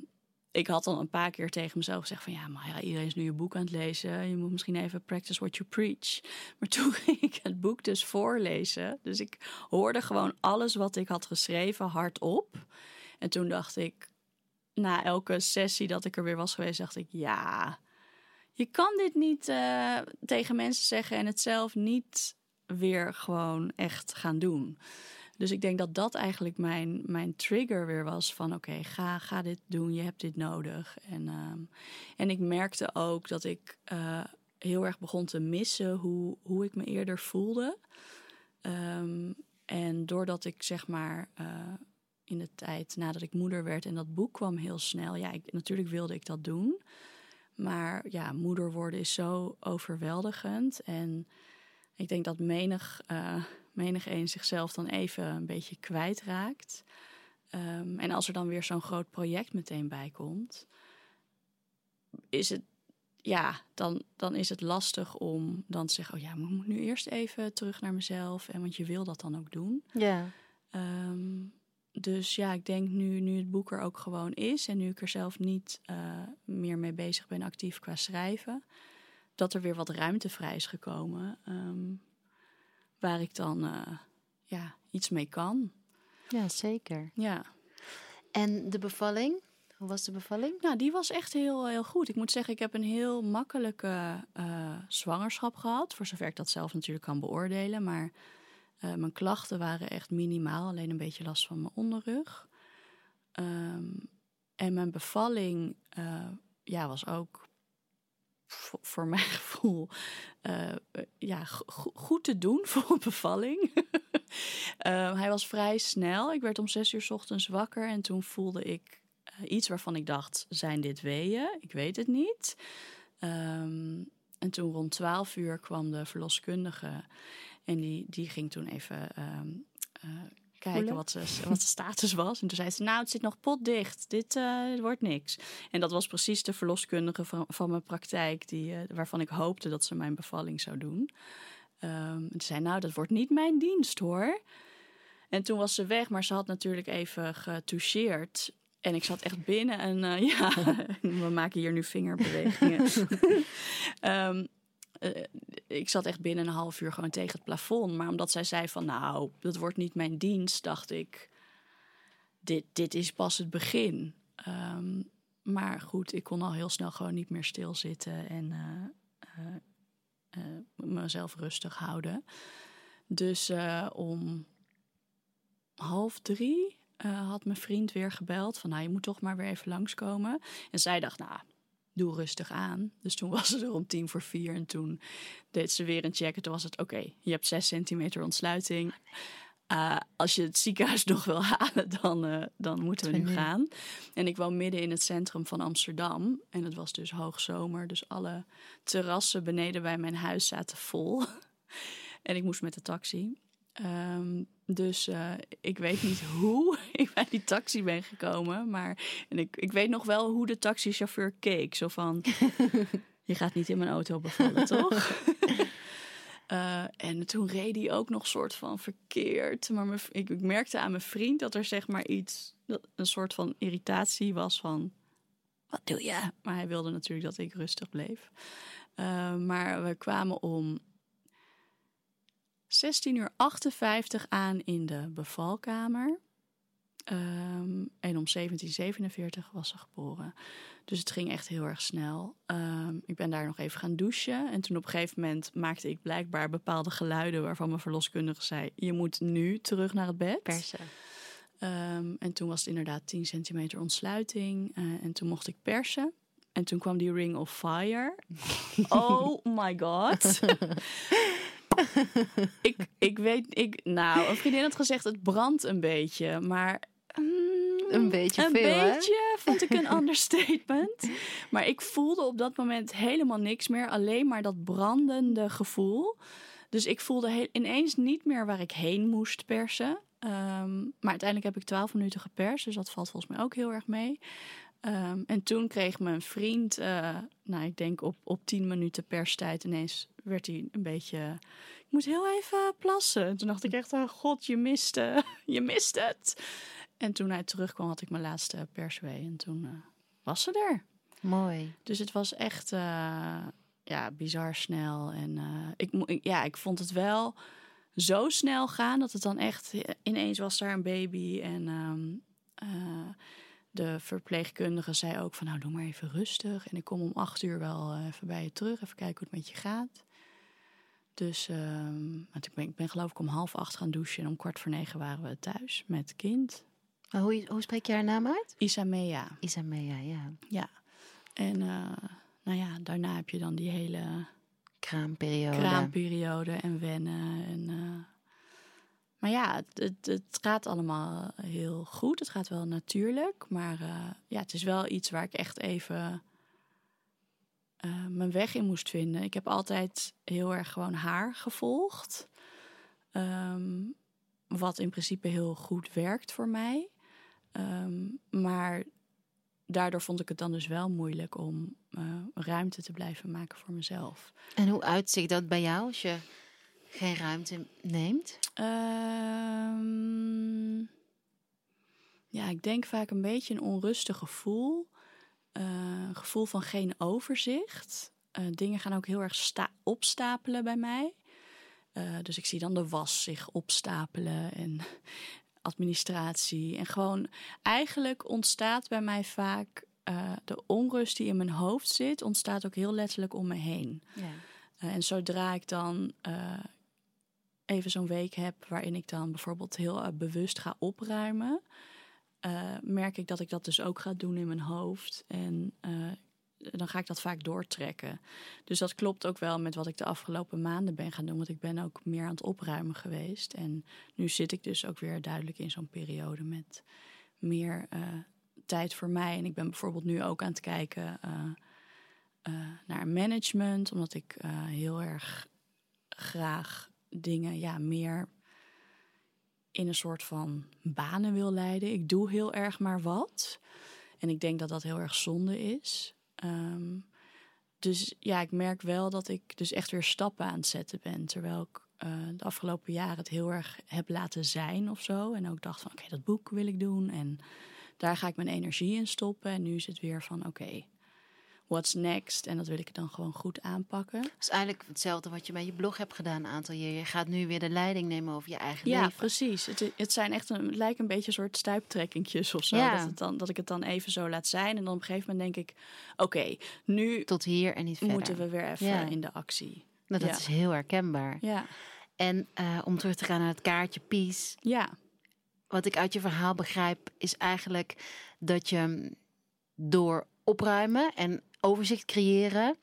ik had dan een paar keer tegen mezelf gezegd: van ja, maar ja, iedereen is nu je boek aan het lezen. Je moet misschien even practice what you preach. Maar toen ging ik het boek dus voorlezen. Dus ik hoorde gewoon alles wat ik had geschreven hardop. En toen dacht ik, na elke sessie dat ik er weer was geweest, dacht ik: ja je kan dit niet uh, tegen mensen zeggen en het zelf niet weer gewoon echt gaan doen. Dus ik denk dat dat eigenlijk mijn, mijn trigger weer was van oké, ga, ga dit doen, je hebt dit nodig. En, uh, en ik merkte ook dat ik uh, heel erg begon te missen hoe, hoe ik me eerder voelde. Um, en doordat ik zeg maar in de tijd nadat ik moeder werd en dat boek kwam heel snel, ja, ik, natuurlijk wilde ik dat doen. Maar ja, moeder worden is zo overweldigend. En ik denk dat menig, uh, menig een zichzelf dan even een beetje kwijtraakt. Um, en als er dan weer zo'n groot project meteen bij komt, is het, ja, dan, dan is het lastig om dan te zeggen: Oh ja, ik moet nu eerst even terug naar mezelf. En want je wil dat dan ook doen. Ja. Um, dus ja, ik denk nu, nu het boek er ook gewoon is en nu ik er zelf niet uh, meer mee bezig ben actief qua schrijven, dat er weer wat ruimte vrij is gekomen um, waar ik dan uh, ja, iets mee kan. Ja, zeker. Ja. En de bevalling? Hoe was de bevalling? Nou, die was echt heel, heel goed. Ik moet zeggen, ik heb een heel makkelijke uh, zwangerschap gehad. Voor zover ik dat zelf natuurlijk kan beoordelen. Maar uh, mijn klachten waren echt minimaal, alleen een beetje last van mijn onderrug. Um, en mijn bevalling uh, ja, was ook voor mijn gevoel uh, ja, goed te doen voor een bevalling. uh, hij was vrij snel. Ik werd om zes uur s ochtends wakker en toen voelde ik iets waarvan ik dacht: zijn dit weeën? Ik weet het niet. Um, en toen rond twaalf uur kwam de verloskundige. En die, die ging toen even um, kijken wat, ze, wat de status was. En toen zei ze, nou, het zit nog potdicht. Dit uh, wordt niks. En dat was precies de verloskundige van, van mijn praktijk... Die, uh, waarvan ik hoopte dat ze mijn bevalling zou doen. Um, en toen zei nou, dat wordt niet mijn dienst, hoor. En toen was ze weg, maar ze had natuurlijk even getoucheerd. En ik zat echt binnen en uh, ja, we maken hier nu vingerbewegingen. um, uh, ik zat echt binnen een half uur gewoon tegen het plafond. Maar omdat zij zei van nou, dat wordt niet mijn dienst, dacht ik, dit, dit is pas het begin. Um, maar goed, ik kon al heel snel gewoon niet meer stilzitten en uh, uh, mezelf rustig houden. Dus om half drie had mijn vriend weer gebeld van nou, je moet toch maar weer even langskomen. En zij dacht, nou, doe rustig aan. Dus toen was het er om tien voor vier en toen deed ze weer een check. En toen was het oké, okay, je hebt zes centimeter ontsluiting. Uh, als je het ziekenhuis nog wil halen, dan, uh, dan moeten we nu gaan. En ik woon midden in het centrum van Amsterdam. En het was dus hoogzomer. Dus alle terrassen beneden bij mijn huis zaten vol. en ik moest met de taxi. Um, dus uh, ik weet niet hoe ik bij die taxi ben gekomen. Maar en ik, ik weet nog wel hoe de taxichauffeur keek. Zo van, je gaat niet in mijn auto bevallen, toch? uh, en toen reed hij ook nog soort van verkeerd. Maar mijn, ik, ik, merkte aan mijn vriend dat er zeg maar iets, een soort van irritatie was van, wat doe je? Maar hij wilde natuurlijk dat ik rustig bleef. Uh, maar we kwamen om 16 uur 58 aan in de bevalkamer. Um, en om 1747 was ze geboren. Dus het ging echt heel erg snel. Um, ik ben daar nog even gaan douchen. En toen op een gegeven moment maakte ik blijkbaar bepaalde geluiden... waarvan mijn verloskundige zei... je moet nu terug naar het bed. Persen. Um, en toen was het inderdaad 10 centimeter ontsluiting. Uh, en toen mocht ik persen. En toen kwam die Ring of Fire. oh my god. ik, ik weet, ik, nou, een vriendin had gezegd het brandt een beetje, maar mm, een beetje een veel, beetje vond ik een understatement. Maar ik voelde op dat moment helemaal niks meer, alleen maar dat brandende gevoel. Dus ik voelde ineens niet meer waar ik heen moest persen. Um, maar uiteindelijk heb ik twaalf minuten geperst, dus dat valt volgens mij ook heel erg mee. Ehm, en toen kreeg mijn vriend, uh, nou ik denk op, op tien minuten perstijd ineens werd hij een beetje, ik moet heel even plassen. Toen dacht ik echt, oh god, je miste, je mist het. En toen hij terugkwam had ik mijn laatste perswee en toen uh, was ze er. Mooi. Dus het was echt, ja, bizar snel. En ik, ja, ik vond het wel zo snel gaan dat het dan echt ineens was daar een baby en... Um, de verpleegkundige zei ook van nou doe maar even rustig. En ik kom om acht uur wel eh, even bij je terug. Even kijken hoe het met je gaat. Dus uh, ik, ben, ik ben geloof ik om half acht gaan douchen. En om kwart voor negen waren we thuis met kind. hoe, hoe spreek je haar naam uit? Isamea. Isamea, ja. Ja. En uh, nou ja, daarna heb je dan die hele... Kraamperiode. Kraamperiode en wennen. En uh, maar ja, het, het, gaat allemaal heel goed. Het gaat wel natuurlijk. Maar uh, ja, het is wel iets waar ik echt even uh, mijn weg in moest vinden. Ik heb altijd heel erg gewoon haar gevolgd. Um, wat in principe heel goed werkt voor mij. Um, maar daardoor vond ik het dan dus wel moeilijk om uh, ruimte te blijven maken voor mezelf. En hoe uitziet dat bij jou als je geen ruimte neemt? Um, ja, ik denk vaak een beetje een onrustig gevoel. Uh, een gevoel van geen overzicht. Uh, dingen gaan ook heel erg opstapelen bij mij. Uh, dus ik zie dan de was zich opstapelen en administratie. En gewoon eigenlijk ontstaat bij mij vaak de onrust die in mijn hoofd zit, ontstaat ook heel letterlijk om me heen. Ja. en zodra ik dan even zo'n week heb waarin ik dan bijvoorbeeld heel uh, bewust ga opruimen, uh, merk ik dat ik dat dus ook ga doen in mijn hoofd. En uh, dan ga ik dat vaak doortrekken. Dus dat klopt ook wel met wat ik de afgelopen maanden ben gaan doen. Want ik ben ook meer aan het opruimen geweest. En nu zit ik dus ook weer duidelijk in zo'n periode met meer tijd voor mij. En ik ben bijvoorbeeld nu ook aan het kijken naar management. Omdat ik heel erg graag dingen ja, meer in een soort van banen wil leiden. Ik doe heel erg maar wat. En ik denk dat dat heel erg zonde is. Um, dus ja, ik merk wel dat ik dus echt weer stappen aan het zetten ben. Terwijl ik uh, de afgelopen jaren het heel erg heb laten zijn of zo. En ook dacht van oké, dat boek wil ik doen. En daar ga ik mijn energie in stoppen. En nu is het weer van oké, what's next. En dat wil ik dan gewoon goed aanpakken. Het is eigenlijk hetzelfde wat je bij je blog hebt gedaan een aantal jaar. Je gaat nu weer de leiding nemen over je eigen ja, leven. Ja, precies. Het, het zijn echt een, het lijkt een beetje een soort stuiptrekkingjes of zo. Ja. Dat, het dan, dat ik het dan even zo laat zijn. En dan op een gegeven moment denk ik, oké, nu... Tot hier en niet verder. Moeten we weer even ja. in de actie. Nou, dat is heel herkenbaar. Ja. En uh, om terug te gaan naar het kaartje Peace. Ja. Wat ik uit je verhaal begrijp, is eigenlijk dat je door opruimen en overzicht creëren,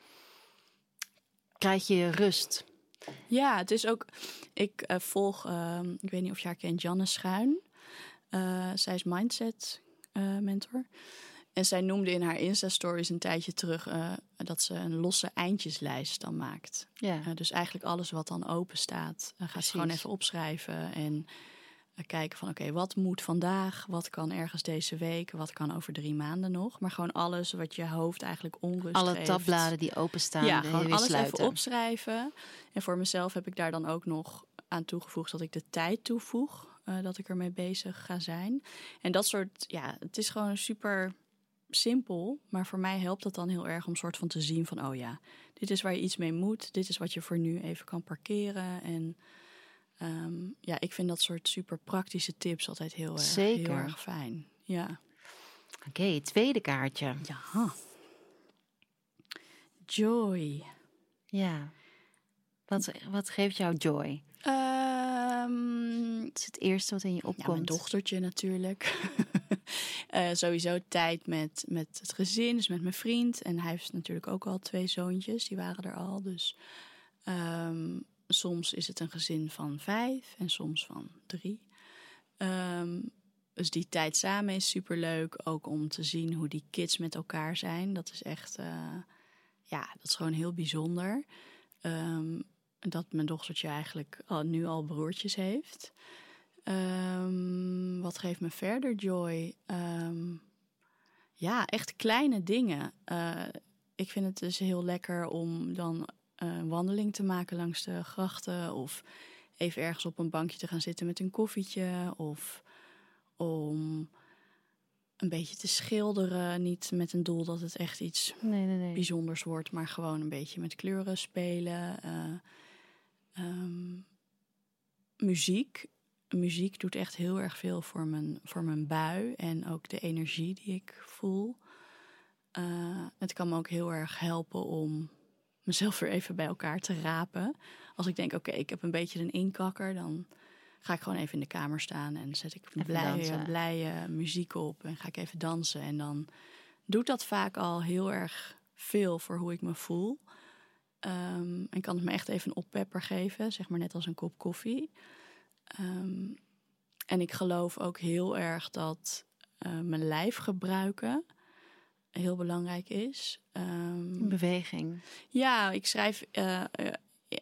krijg je rust. Ja, het is ook. Ik uh, volg, uh, ik weet niet of je haar kent, Janne Schuin. Uh, zij is mindset uh, mentor. En zij noemde in haar Insta-stories een tijdje terug dat ze een losse eindjeslijst dan maakt. Ja. dus eigenlijk alles wat dan open staat, gaat ze gewoon even opschrijven. En kijken van oké, okay, wat moet vandaag, wat kan ergens deze week, wat kan over drie maanden nog. Maar gewoon alles wat je hoofd eigenlijk onrust Alle geeft. tabbladen die openstaan, ja, gewoon alles sluiten. even opschrijven. En voor mezelf heb ik daar dan ook nog aan toegevoegd dat ik de tijd toevoeg. Uh, dat ik ermee bezig ga zijn. En dat soort, ja, het is gewoon super simpel. Maar voor mij helpt dat dan heel erg om soort van te zien van, oh ja, dit is waar je iets mee moet. Dit is wat je voor nu even kan parkeren. En Um, ja, ik vind dat soort super praktische tips altijd heel erg, Zeker. heel erg fijn. Ja. Oké, okay, tweede kaartje. Ja. Joy. Ja. Wat, wat geeft jou joy? Um, het is het eerste wat in je opkomt. Ja, mijn dochtertje natuurlijk. uh, sowieso tijd met, met het gezin, dus met mijn vriend. En hij heeft natuurlijk ook al twee zoontjes, die waren er al. Dus um, soms is het een gezin van vijf en soms van drie. Um, dus die tijd samen is super leuk. Ook om te zien hoe die kids met elkaar zijn. Dat is echt, uh, ja, dat is gewoon heel bijzonder. Um, dat mijn dochtertje eigenlijk al, nu al broertjes heeft. Um, wat geeft me verder joy? Ja, echt kleine dingen. Uh, ik vind het dus heel lekker om dan een wandeling te maken langs de grachten. Of even ergens op een bankje te gaan zitten met een koffietje. Of om een beetje te schilderen. Niet met een doel dat het echt iets nee, nee, nee. bijzonders wordt, maar gewoon een beetje met kleuren spelen. Uh, um, muziek. Muziek doet echt heel erg veel voor mijn, voor mijn bui en ook de energie die ik voel. Uh, het kan me ook heel erg helpen om mezelf weer even bij elkaar te rapen. Als ik denk, oké, ik heb een beetje een inkakker, dan ga ik gewoon even in de kamer staan en zet ik blije, blije muziek op en ga ik even dansen. En dan doet dat vaak al heel erg veel voor hoe ik me voel. Um, en kan het me echt even een oppepper geven, zeg maar net als een kop koffie. Um, en ik geloof ook heel erg dat uh, mijn lijf gebruiken heel belangrijk is. Um, Beweging. Ja, ik schrijf uh,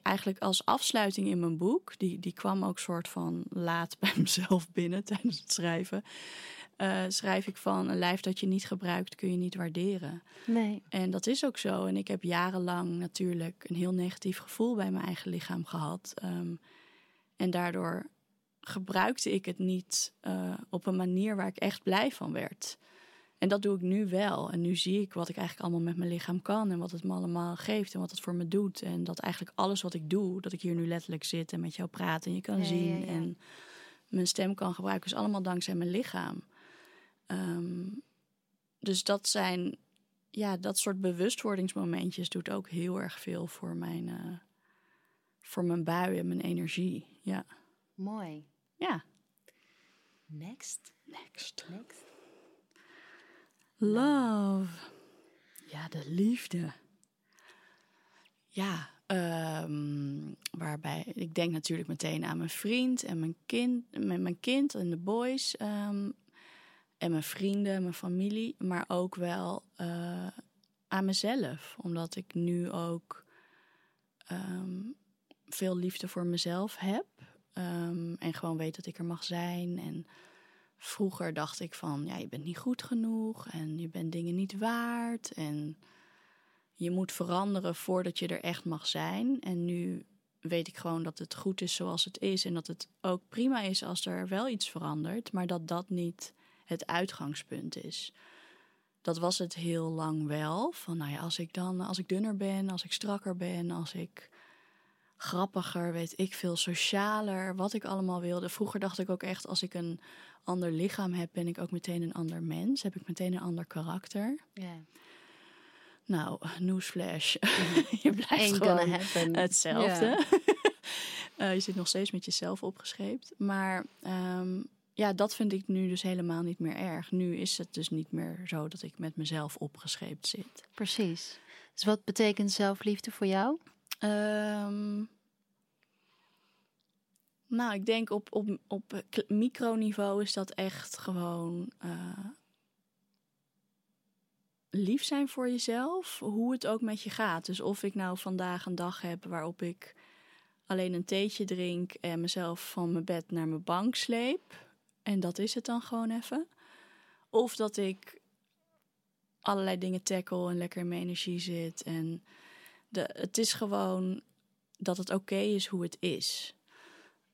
eigenlijk als afsluiting in mijn boek. Die, die kwam ook soort van laat bij mezelf binnen tijdens het schrijven. Uh, schrijf ik van een lijf dat je niet gebruikt kun je niet waarderen. Nee. En dat is ook zo. En ik heb jarenlang natuurlijk een heel negatief gevoel bij mijn eigen lichaam gehad. Um, en daardoor gebruikte ik het niet uh, op een manier waar ik echt blij van werd. En dat doe ik nu wel. En nu zie ik wat ik eigenlijk allemaal met mijn lichaam kan en wat het me allemaal geeft en wat het voor me doet. En dat eigenlijk alles wat ik doe, dat ik hier nu letterlijk zit en met jou praat en je kan Ja, zien ja, ja. en mijn stem kan gebruiken, is allemaal dankzij mijn lichaam. Ehm, dus dat zijn, ja, dat soort bewustwordingsmomentjes doet ook heel erg veel voor mijn, eh, voor mijn bui en mijn energie. Ja. Mooi. Ja. Next. Next. Next. Love. Ja, de liefde. Ja, ehm, waarbij ik denk natuurlijk meteen aan mijn vriend en mijn kind, mijn, kind en de boys ehm, en mijn vrienden, mijn familie, maar ook wel eh, aan mezelf, omdat ik nu ook ehm, veel liefde voor mezelf heb en gewoon weet dat ik er mag zijn en vroeger dacht ik van, ja, je bent niet goed genoeg en je bent dingen niet waard en je moet veranderen voordat je er echt mag zijn. En nu weet ik gewoon dat het goed is zoals het is en dat het ook prima is als er wel iets verandert, maar dat dat niet het uitgangspunt is. Dat was het heel lang wel. Van nou ja, als ik dan, als ik dunner ben, als ik strakker ben, als ik grappiger, weet ik veel, socialer, wat ik allemaal wilde. Vroeger dacht ik ook echt, als ik een ander lichaam heb, ben ik ook meteen een ander mens. Heb ik meteen een ander karakter. Nou, newsflash. je blijft Ain't gewoon hetzelfde. Eh, je zit nog steeds met jezelf opgescheept. Maar ehm, ja, dat vind ik nu dus helemaal niet meer erg. Nu is het dus niet meer zo dat ik met mezelf opgescheept zit. Precies. Dus wat betekent zelfliefde voor jou? Ehm, nou, ik denk op, op, op microniveau is dat echt gewoon eh, lief zijn voor jezelf, hoe het ook met je gaat. Dus of ik nou vandaag een dag heb waarop ik alleen een theetje drink en mezelf van mijn bed naar mijn bank sleep. En dat is het dan gewoon even. Of dat ik allerlei dingen tackle en lekker in mijn energie zit. En de, het is gewoon dat het oké is hoe het is.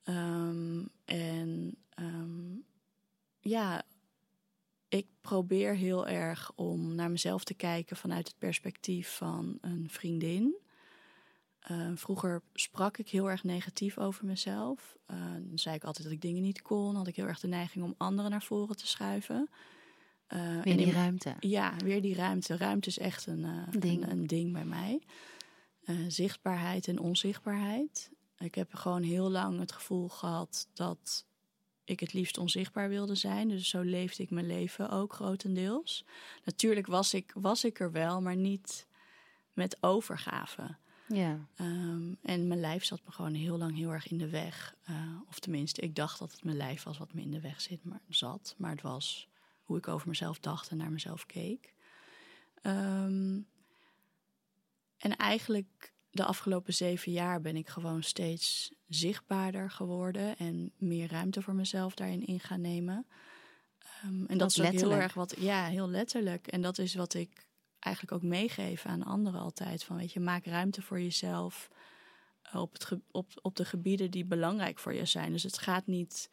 Ehm, en ehm, ja, ik probeer heel erg om naar mezelf te kijken vanuit het perspectief van een vriendin. Eh, vroeger sprak ik heel erg negatief over mezelf. Eh, dan zei ik altijd dat ik dingen niet kon. Had ik heel erg de neiging om anderen naar voren te schuiven. Eh, Weer die in- ruimte. ja, weer die ruimte. Ruimte is echt een, eh, Ding. Een, een ding bij mij. Eh, zichtbaarheid en onzichtbaarheid. Ik heb gewoon heel lang het gevoel gehad dat ik het liefst onzichtbaar wilde zijn. Dus zo leefde ik mijn leven ook grotendeels. Natuurlijk was ik, was ik er wel, maar niet met overgave. Ja. Ehm, en mijn lijf zat me gewoon heel lang heel erg in de weg. Eh, of tenminste, ik dacht dat het mijn lijf was wat me in de weg zit, maar, zat. Maar het was hoe ik over mezelf dacht en naar mezelf keek. Ehm, en eigenlijk de afgelopen zeven jaar ben ik gewoon steeds zichtbaarder geworden en meer ruimte voor mezelf daarin in gaan nemen. Ehm, en dat is ook heel erg wat, ja, heel letterlijk. En dat is wat ik eigenlijk ook meegeef aan anderen altijd. Van weet je, maak ruimte voor jezelf op, het op, op de gebieden die belangrijk voor je zijn. Dus het gaat niet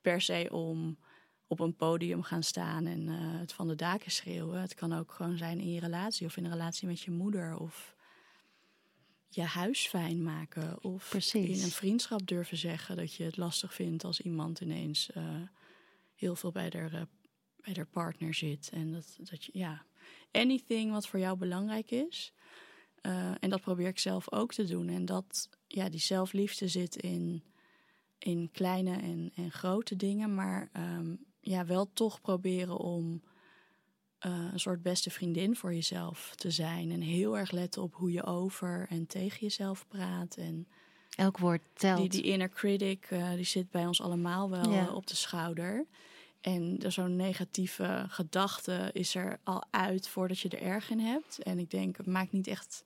per se om op een podium gaan staan en eh, het van de daken schreeuwen. Het kan ook gewoon zijn in je relatie of in een relatie met je moeder of je huis fijn maken. Of in een vriendschap durven zeggen dat je het lastig vindt als iemand ineens uh, heel veel bij de, uh, bij partner zit. En dat, dat je, ja, anything wat voor jou belangrijk is. Uh, en dat probeer ik zelf ook te doen. En dat, ja, die zelfliefde zit in, in kleine en, en grote dingen. Maar um, ja, wel toch proberen om uh, een soort beste vriendin voor jezelf te zijn. En heel erg letten op hoe je over en tegen jezelf praat. En Elk woord telt. Die, die inner critic, uh, die zit bij ons allemaal wel ja. op de schouder. En zo'n negatieve gedachte is er al uit voordat je er erg in hebt. En ik denk, het maakt niet echt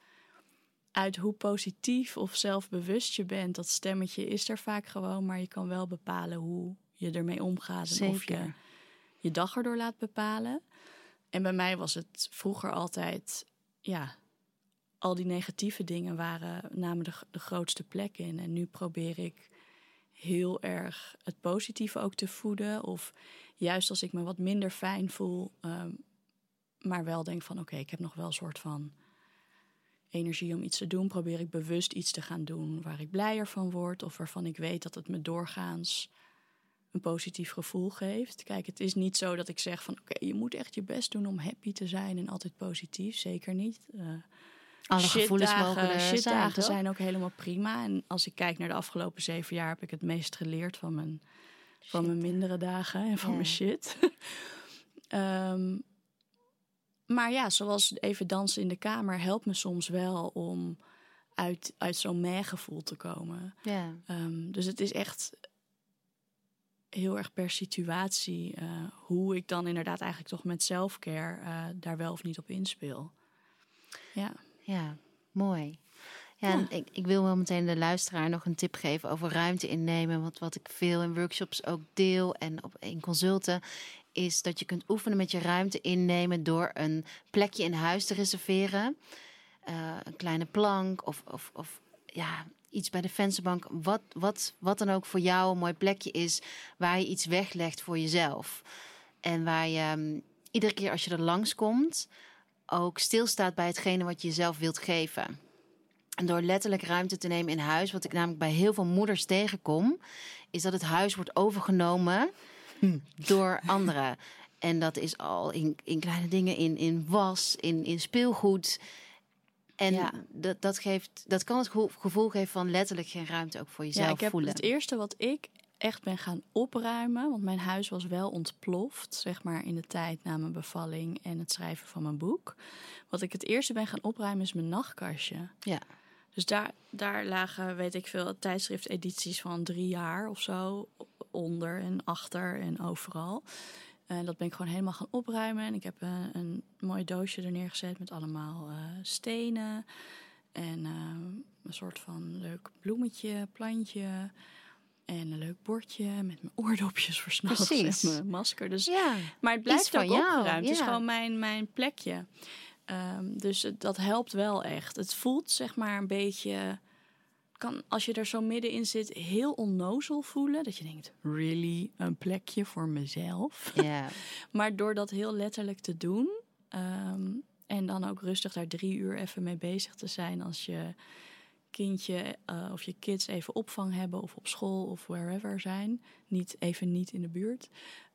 uit hoe positief of zelfbewust je bent. Dat stemmetje is er vaak gewoon, maar je kan wel bepalen hoe je ermee omgaat. En Zeker. of je je dag erdoor laat bepalen. En bij mij was het vroeger altijd, ja, al die negatieve dingen waren, namen de, de grootste plek in. En nu probeer ik heel erg het positieve ook te voeden. Of juist als ik me wat minder fijn voel, um, maar wel denk van oké, ik heb nog wel een soort van energie om iets te doen, probeer ik bewust iets te gaan doen waar ik blijer van word of waarvan ik weet dat het me doorgaans een positief gevoel geeft. Kijk, het is niet zo dat ik zeg van oké, okay, je moet echt je best doen om happy te zijn en altijd positief. Zeker niet. Uh, Alle gevoelens mogen er shitdagen zijn, zijn ook helemaal prima. En als ik kijk naar de afgelopen zeven jaar, heb ik het meest geleerd van mijn, van mijn mindere dagen en van ja. mijn shit. um, maar ja, zoals even dansen in de kamer helpt me soms wel om uit, uit zo'n meh-gevoel te komen. Ja. Um, dus het is echt heel erg per situatie uh, hoe ik dan inderdaad eigenlijk toch met selfcare uh, daar wel of niet op inspeel. Ja, ja mooi. Ja, ja. Ik, ik, wil wel meteen de luisteraar nog een tip geven over ruimte innemen. Want wat ik veel in workshops ook deel en op in consulten is dat je kunt oefenen met je ruimte innemen door een plekje in huis te reserveren. Uh, een kleine plank of, of, of ja, iets bij de vensterbank. Wat, wat, wat dan ook voor jou een mooi plekje is waar je iets weglegt voor jezelf. En waar je um, iedere keer als je er langskomt ook stilstaat bij hetgene wat je jezelf wilt geven. En door letterlijk ruimte te nemen in huis, wat ik namelijk bij heel veel moeders tegenkom, is dat het huis wordt overgenomen door anderen. En dat is al in, in kleine dingen, in, in was, in, in speelgoed. En ja. dat, dat, geeft, dat kan het gevoel geven van letterlijk geen ruimte ook voor jezelf ja, ik heb voelen. Het eerste wat ik echt ben gaan opruimen, want mijn huis was wel ontploft, zeg maar in de tijd na mijn bevalling en het schrijven van mijn boek. Wat ik het eerste ben gaan opruimen is mijn nachtkastje. Ja. Dus daar, daar lagen, weet ik veel, tijdschriftedities van drie jaar of zo onder en achter en overal. En dat ben ik gewoon helemaal gaan opruimen. En ik heb een, een mooi doosje er neergezet met allemaal uh, stenen. En uh, een soort van leuk bloemetje, plantje. En een leuk bordje met mijn oordopjes voor s'nachts en mijn masker. Dus, ja, maar het blijft ook opgeruimd. Ja. Het is gewoon mijn, mijn plekje. Um, dus het, dat helpt wel echt. Het voelt zeg maar een beetje kan, als je er zo middenin zit, heel onnozel voelen. Dat je denkt, really, een plekje voor mezelf? Maar door dat heel letterlijk te doen... Um, en dan ook rustig daar drie uur even mee bezig te zijn... als je kindje uh, of je kids even opvang hebben... of op school of wherever zijn. Niet, even niet in de buurt.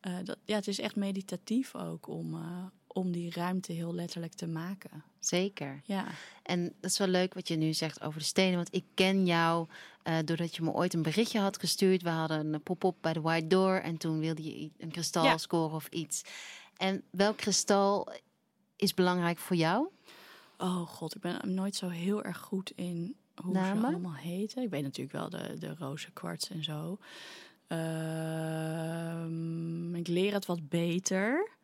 Uh, dat, ja, het is echt meditatief ook om... Uh, om die ruimte heel letterlijk te maken. Zeker. Ja. En dat is wel leuk wat je nu zegt over de stenen. Want ik ken jou uh, doordat je me ooit een berichtje had gestuurd. We hadden een pop-up bij de White Door. En toen wilde je een kristal ja. scoren of iets. En welk kristal is belangrijk voor jou? Oh god, ik ben nooit zo heel erg goed in hoe Namen? ze allemaal heten. Ik weet natuurlijk wel de, de roze kwarts en zo. Uh, ik leer het wat beter.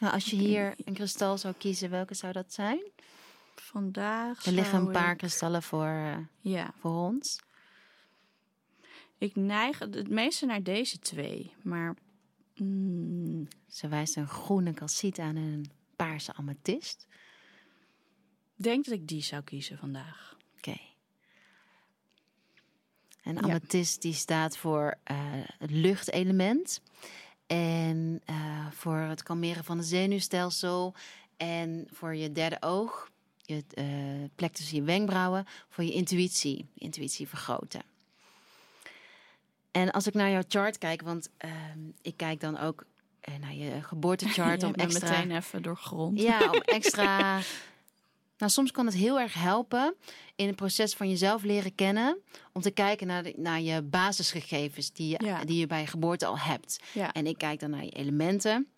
Nou, als je hier een kristal zou kiezen, welke zou dat zijn? Vandaag. Er liggen een paar ik... kristallen voor, uh, ja. voor ons. Ik neig het meeste naar deze twee. Maar Mm, Ze wijst een groene calciet aan en een paarse amethyst. Ik denk dat ik die zou kiezen vandaag. Oké. En Ja. amethyst die staat voor eh, het luchtelement. En eh, voor het kalmeren van het zenuwstelsel. En voor je derde oog, je eh, plek tussen je wenkbrauwen, voor je intuïtie. Intuïtie vergroten. En als ik naar jouw chart kijk, want ehm, ik kijk dan ook eh, naar je geboortechart om extra... meteen even doorgrond. Ja, om extra. Nou, soms kan het heel erg helpen in het proces van jezelf leren kennen. Om te kijken naar, de- naar je basisgegevens die je, Ja. die je bij je geboorte al hebt. Ja. En ik kijk dan naar je elementen.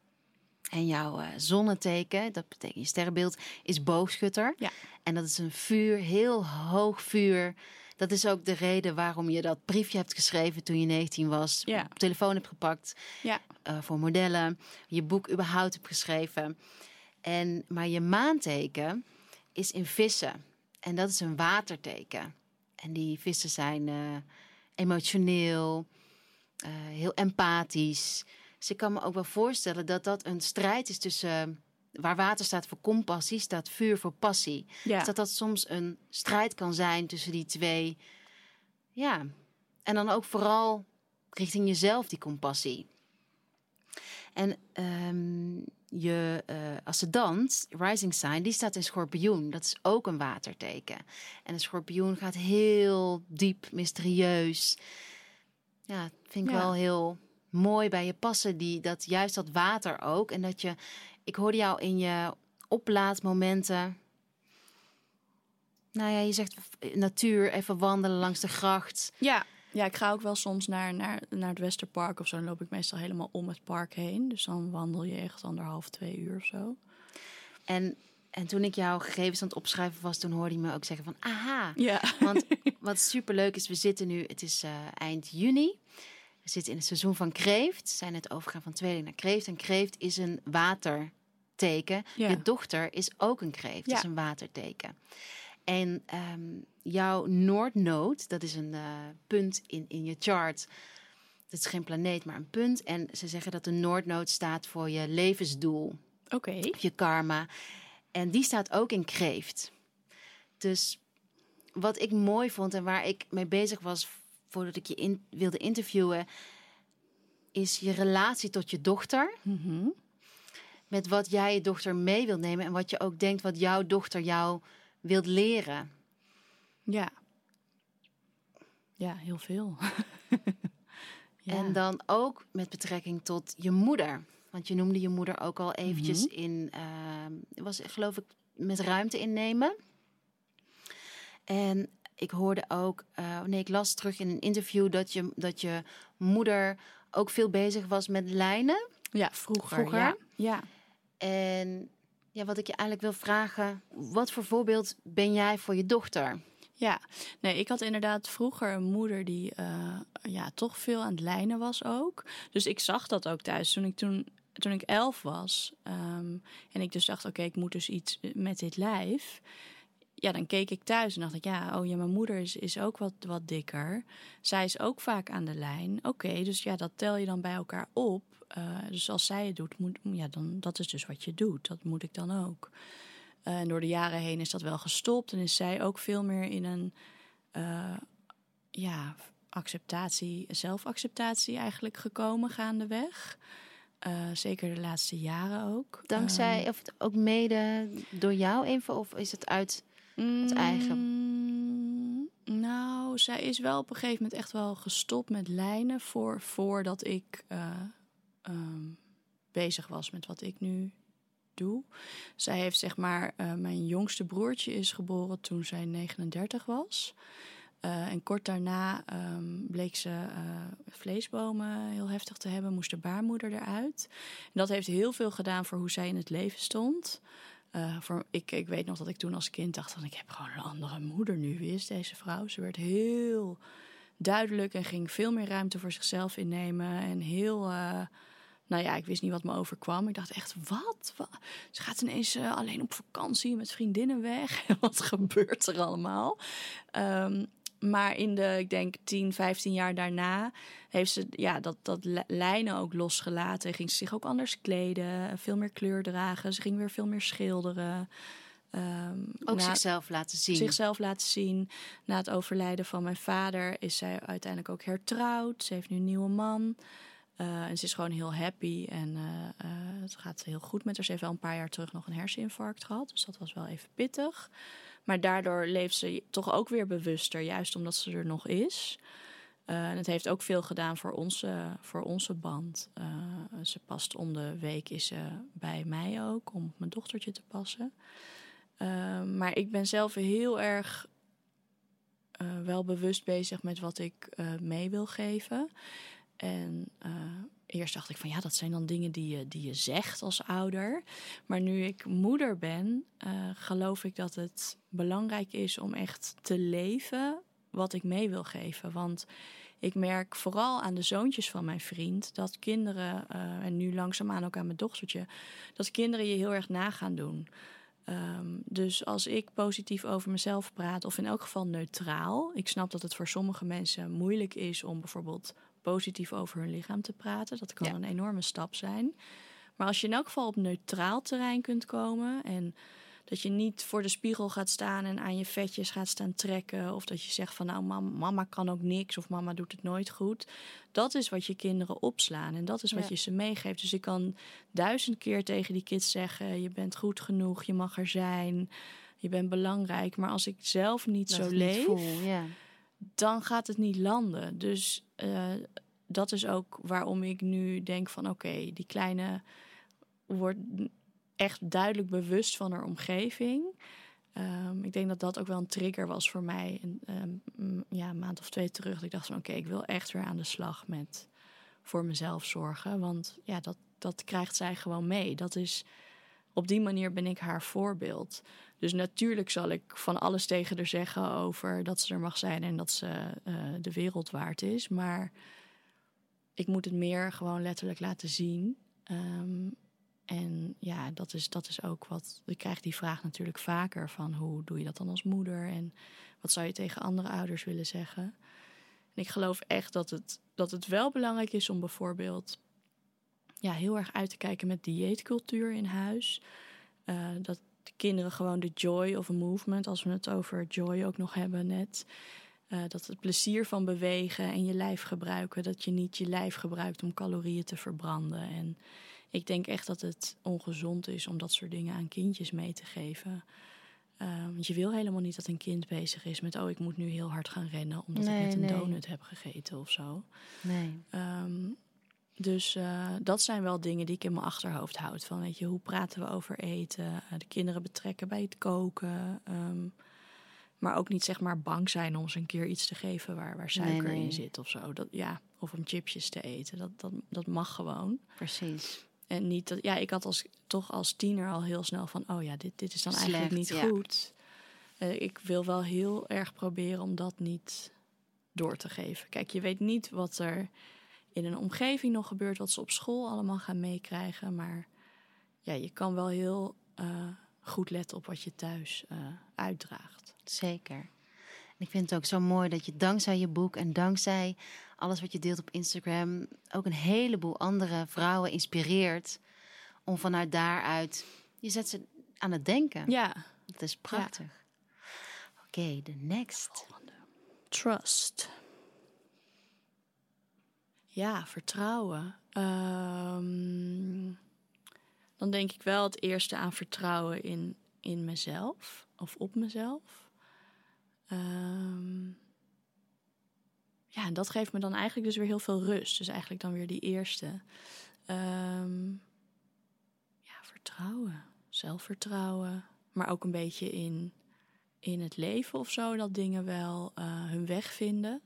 En jouw eh, zonneteken, dat betekent je sterrenbeeld, is boogschutter. Ja. En dat is een vuur, heel hoog vuur. Dat is ook de reden waarom je dat briefje hebt geschreven toen je 19 was. Ja. Op telefoon hebt gepakt Ja. eh, voor modellen. Je boek überhaupt hebt geschreven. En, maar je maanteken is in vissen. En dat is een waterteken. En die vissen zijn eh, emotioneel, eh, heel empathisch. Dus ik kan me ook wel voorstellen dat dat een strijd is tussen... Waar water staat voor compassie, staat vuur voor passie. Ja. Dus dat dat soms een strijd kan zijn tussen die twee. Ja. En dan ook vooral richting jezelf die compassie. En ehm, je eh, ascendant, rising sign, die staat in schorpioen. Dat is ook een waterteken. En een schorpioen gaat heel diep, mysterieus. Ja, vind ik Ja. wel heel mooi bij je passen. Die, dat juist dat water ook. En dat je, ik hoorde jou in je oplaadmomenten. Nou ja, je zegt eh, natuur, even wandelen langs de gracht. Ja. Ja, ik ga ook wel soms naar, naar, naar het Westerpark of zo. Dan loop ik meestal helemaal om het park heen. Dus dan wandel je echt anderhalf, twee uur of zo. En, en toen ik jouw gegevens aan het opschrijven was, toen hoorde je me ook zeggen van, aha. Ja. Want wat superleuk is, we zitten nu, het is eh, eind juni. We zitten in het seizoen van kreeft. We zijn net overgegaan van tweeling naar kreeft. En kreeft is een waterteken. Ja. Je dochter is ook een kreeft, Ja. is een waterteken. En ehm, jouw Noordnood, dat is een eh, punt in, in je chart. Dat is geen planeet, maar een punt. En ze zeggen dat de Noordnood staat voor je levensdoel Oké. je karma. En die staat ook in kreeft. Dus wat ik mooi vond en waar ik mee bezig was voordat ik je in, wilde interviewen, is je relatie tot je dochter. Mhm. Met wat jij je dochter mee wilt nemen en wat je ook denkt wat jouw dochter jou wilt leren. Ja. Ja, heel veel. ja. En dan ook met betrekking tot je moeder. Want je noemde je moeder ook al eventjes in, ehm, was geloof ik met ruimte innemen. En ik hoorde ook, eh, nee, ik las terug in een interview dat je, dat je moeder ook veel bezig was met lijnen. ja, vroeger. Vroeger? Ja. ja. En ja, wat ik je eigenlijk wil vragen, wat voor voorbeeld ben jij voor je dochter? Ja, nee, ik had inderdaad vroeger een moeder die eh, ja, toch veel aan het lijnen was ook. Dus ik zag dat ook thuis toen ik, toen, toen ik elf was. ehm, en ik dus dacht, oké, ik moet dus iets met dit lijf. Ja, dan keek ik thuis en dacht ik, ja, oh ja, mijn moeder is, is ook wat, wat dikker. Zij is ook vaak aan de lijn. Oké, dus ja, dat tel je dan bij elkaar op. Eh, dus als zij het doet, moet, ja, dan, dat is dus wat je doet. Dat moet ik dan ook. Eh, en door de jaren heen is dat wel gestopt. En is zij ook veel meer in een eh, ja, acceptatie, zelfacceptatie eigenlijk gekomen gaandeweg. Eh zeker de laatste jaren ook. Dankzij, of ook mede door jou even, of is het uit het eigen? Mm, Nou, zij is wel op een gegeven moment echt wel gestopt met lijnen voor, voordat ik eh, ehm, bezig was met wat ik nu doe. Zij heeft zeg maar, eh, mijn jongste broertje is geboren toen zij 39 was. Eh, en kort daarna ehm, bleek ze eh, vleesbomen heel heftig te hebben, moest de baarmoeder eruit. En dat heeft heel veel gedaan voor hoe zij in het leven stond. Voor, ik, ik weet nog dat ik toen als kind dacht: van, ik heb gewoon een andere moeder nu. Wie is deze vrouw? Ze werd heel duidelijk en ging veel meer ruimte voor zichzelf innemen. En heel. Nou ja, ik wist niet wat me overkwam. Ik dacht echt, wat? Wa- Ze gaat ineens eh, alleen op vakantie met vriendinnen weg. wat gebeurt er allemaal? Ehm, maar in de, ik denk, 10, 15 jaar daarna heeft ze ja, dat, dat lijnen ook losgelaten. Ging ze zich ook anders kleden, veel meer kleur dragen. Ze ging weer veel meer schilderen. Um, ook zichzelf laten zien. Zichzelf laten zien. Na het overlijden van mijn vader is zij uiteindelijk ook hertrouwd. Ze heeft nu een nieuwe man. Uh, en ze is gewoon heel happy en uh, uh, het gaat heel goed met haar. Ze heeft wel een paar jaar terug nog een herseninfarct gehad. Dus dat was wel even pittig. Maar daardoor leeft ze toch ook weer bewuster, juist omdat ze er nog is. En het heeft ook veel gedaan voor onze, voor onze band. Ze past om de week is ze bij mij ook, om op mijn dochtertje te passen. Maar ik ben zelf heel erg wel bewust bezig met wat ik mee wil geven. En eerst dacht ik van ja, dat zijn dan dingen die je, die je zegt als ouder. Maar nu ik moeder ben, uh, geloof ik dat het belangrijk is om echt te leven wat ik mee wil geven. Want ik merk vooral aan de zoontjes van mijn vriend dat kinderen, uh, en nu langzaamaan ook aan mijn dochtertje, dat kinderen je heel erg na gaan doen. Um, dus als ik positief over mezelf praat, of in elk geval neutraal. Ik snap dat het voor sommige mensen moeilijk is om bijvoorbeeld positief over hun lichaam te praten. Dat kan een enorme stap zijn. Maar als je in elk geval op neutraal terrein kunt komen en dat je niet voor de spiegel gaat staan en aan je vetjes gaat staan trekken. Of dat je zegt van nou mama, kan ook niks of mama doet het nooit goed. Dat is wat je kinderen opslaan en dat is wat je ze meegeeft. Dus ik kan duizend keer tegen die kids zeggen: je bent goed genoeg, je mag er zijn, je bent belangrijk. Maar als ik zelf niet zo leef, ja. Dan gaat het niet landen. Dus uh, dat is ook waarom ik nu denk van oké, die kleine wordt echt duidelijk bewust van haar omgeving. Um, ik denk dat dat ook wel een trigger was voor mij. En, um, ja, een maand of twee terug. Dat ik dacht van oké, ik wil echt weer aan de slag met voor mezelf zorgen. Want ja, dat, dat krijgt zij gewoon mee. Dat is, op die manier ben ik haar voorbeeld. Dus natuurlijk zal ik van alles tegen haar zeggen over dat ze er mag zijn en dat ze uh, de wereld waard is. Maar ik moet het meer gewoon letterlijk laten zien. Um, en ja, dat is, dat is ook wat. Ik krijg die vraag natuurlijk vaker: van hoe doe je dat dan als moeder? En wat zou je tegen andere ouders willen zeggen? En ik geloof echt dat het, dat het wel belangrijk is om bijvoorbeeld ja, heel erg uit te kijken met dieetcultuur in huis. Uh, dat de kinderen gewoon de joy of a movement, als we het over joy ook nog hebben net. Uh, dat het plezier van bewegen en je lijf gebruiken. Dat je niet je lijf gebruikt om calorieën te verbranden. En ik denk echt dat het ongezond is om dat soort dingen aan kindjes mee te geven. Uh, want je wil helemaal niet dat een kind bezig is met... oh, ik moet nu heel hard gaan rennen omdat ik net een donut heb gegeten of zo. Nee. Um, dus uh, dat zijn wel dingen die ik in mijn achterhoofd houd. Van, weet je, hoe praten we over eten? Uh, de kinderen betrekken bij het koken. Um, maar ook niet zeg maar bang zijn om ze een keer iets te geven waar, waar suiker nee, nee. in zit of zo. Dat, ja, of om chipjes te eten. Dat, dat, dat mag gewoon. Precies. En niet dat, ja, ik had als, toch als tiener al heel snel van, oh ja, dit, dit is dan Slecht, eigenlijk niet ja. goed. Uh, ik wil wel heel erg proberen om dat niet door te geven. Kijk, je weet niet wat er in een omgeving nog gebeurt, wat ze op school allemaal gaan meekrijgen. Maar ja, je kan wel heel uh, goed letten op wat je thuis uh, uitdraagt. Zeker. Ik vind het ook zo mooi dat je dankzij je boek en dankzij alles wat je deelt op Instagram ook een heleboel andere vrouwen inspireert om vanuit daaruit je zet ze aan het denken. Ja. Dat is prachtig. Ja. Oké, okay, de next. Trust. Ja, vertrouwen. Um, dan denk ik wel het eerste aan vertrouwen in, in mezelf of op mezelf. Um, ja, en dat geeft me dan eigenlijk dus weer heel veel rust. Dus eigenlijk dan weer die eerste. Um, ja, vertrouwen, zelfvertrouwen. Maar ook een beetje in, in het leven of zo. Dat dingen wel uh, hun weg vinden.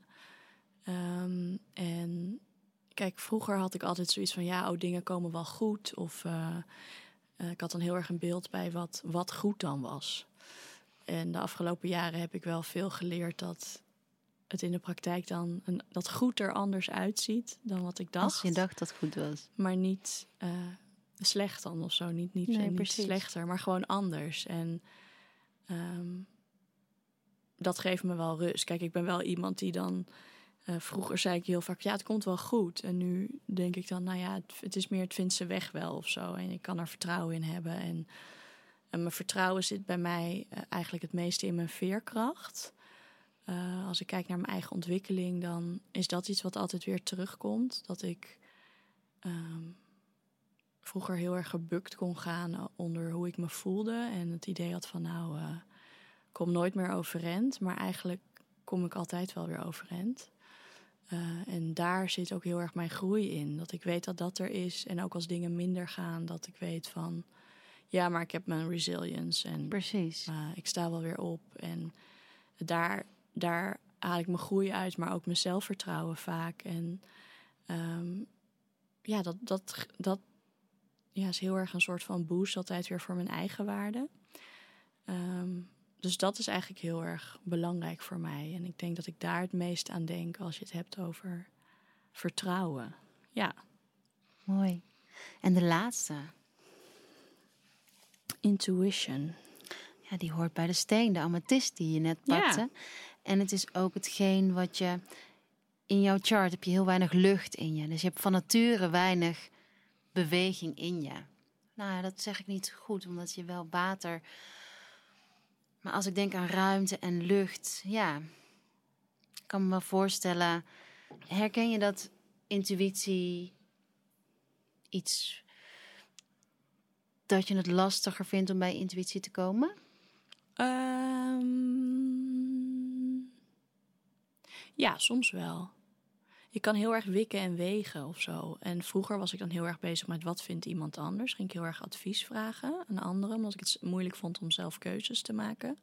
En kijk, vroeger had ik altijd zoiets van... ja, oh, dingen komen wel goed. Of uh, uh, ik had dan heel erg een beeld bij wat, wat goed dan was. En de afgelopen jaren heb ik wel veel geleerd dat het in de praktijk dan een, dat goed er anders uitziet dan wat ik dacht. Als je dacht dat het goed was. Maar niet uh, slecht dan of zo. Niet, niet, nee, niet slechter, maar gewoon anders. En um, dat geeft me wel rust. Kijk, ik ben wel iemand die dan. Eh, vroeger zei ik heel vaak, ja, het komt wel goed. En nu denk ik dan, nou ja, het, het is meer, het vindt ze weg wel of zo. En ik kan er vertrouwen in hebben. En, en mijn vertrouwen zit bij mij eh, eigenlijk het meeste in mijn veerkracht. Eh, als ik kijk naar mijn eigen ontwikkeling, dan is dat iets wat altijd weer terugkomt. Dat ik ehm, vroeger heel erg gebukt kon gaan onder hoe ik me voelde. En het idee had van, nou, kom nooit meer overeind. Maar eigenlijk kom ik altijd wel weer overeind. Eh, en daar zit ook heel erg mijn groei in. Dat ik weet dat dat er is. En ook als dingen minder gaan, dat ik weet van... Ja, maar ik heb mijn resilience en Precies. uh, ik sta wel weer op. En daar, daar haal ik mijn groei uit, maar ook mijn zelfvertrouwen vaak. En um, ja, dat, dat, dat ja, is heel erg een soort van boost altijd weer voor mijn eigen waarde. Um, dus dat is eigenlijk heel erg belangrijk voor mij. En ik denk dat ik daar het meest aan denk als je het hebt over vertrouwen. Ja. Mooi. En de laatste? Intuition. Ja, die hoort bij de steen, de amethyst die je net pakte. Ja. En het is ook hetgeen wat je... In jouw chart heb je heel weinig lucht in je. Dus je hebt van nature weinig beweging in je. Nou ja, dat zeg ik niet goed, omdat je wel water... Maar als ik denk aan ruimte en lucht, ja, ik kan me wel voorstellen. Herken je dat intuïtie iets dat je het lastiger vindt om bij intuïtie te komen? Um, ja, soms wel. Ik kan heel erg wikken en wegen of zo. En vroeger was ik dan heel erg bezig met wat vindt iemand anders. Ging ik heel erg advies vragen aan anderen, omdat ik het moeilijk vond om zelf keuzes te maken.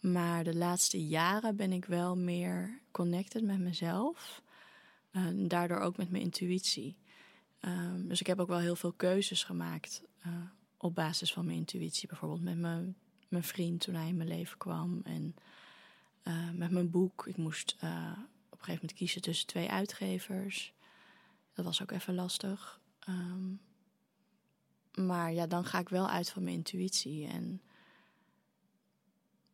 Maar de laatste jaren ben ik wel meer connected met mezelf. En daardoor ook met mijn intuïtie. Um, dus ik heb ook wel heel veel keuzes gemaakt uh, op basis van mijn intuïtie. Bijvoorbeeld met mijn, mijn vriend toen hij in mijn leven kwam. En uh, met mijn boek. Ik moest een gegeven moment kiezen tussen twee uitgevers. Dat was ook even lastig. Um, maar ja, dan ga ik wel uit van mijn intuïtie. En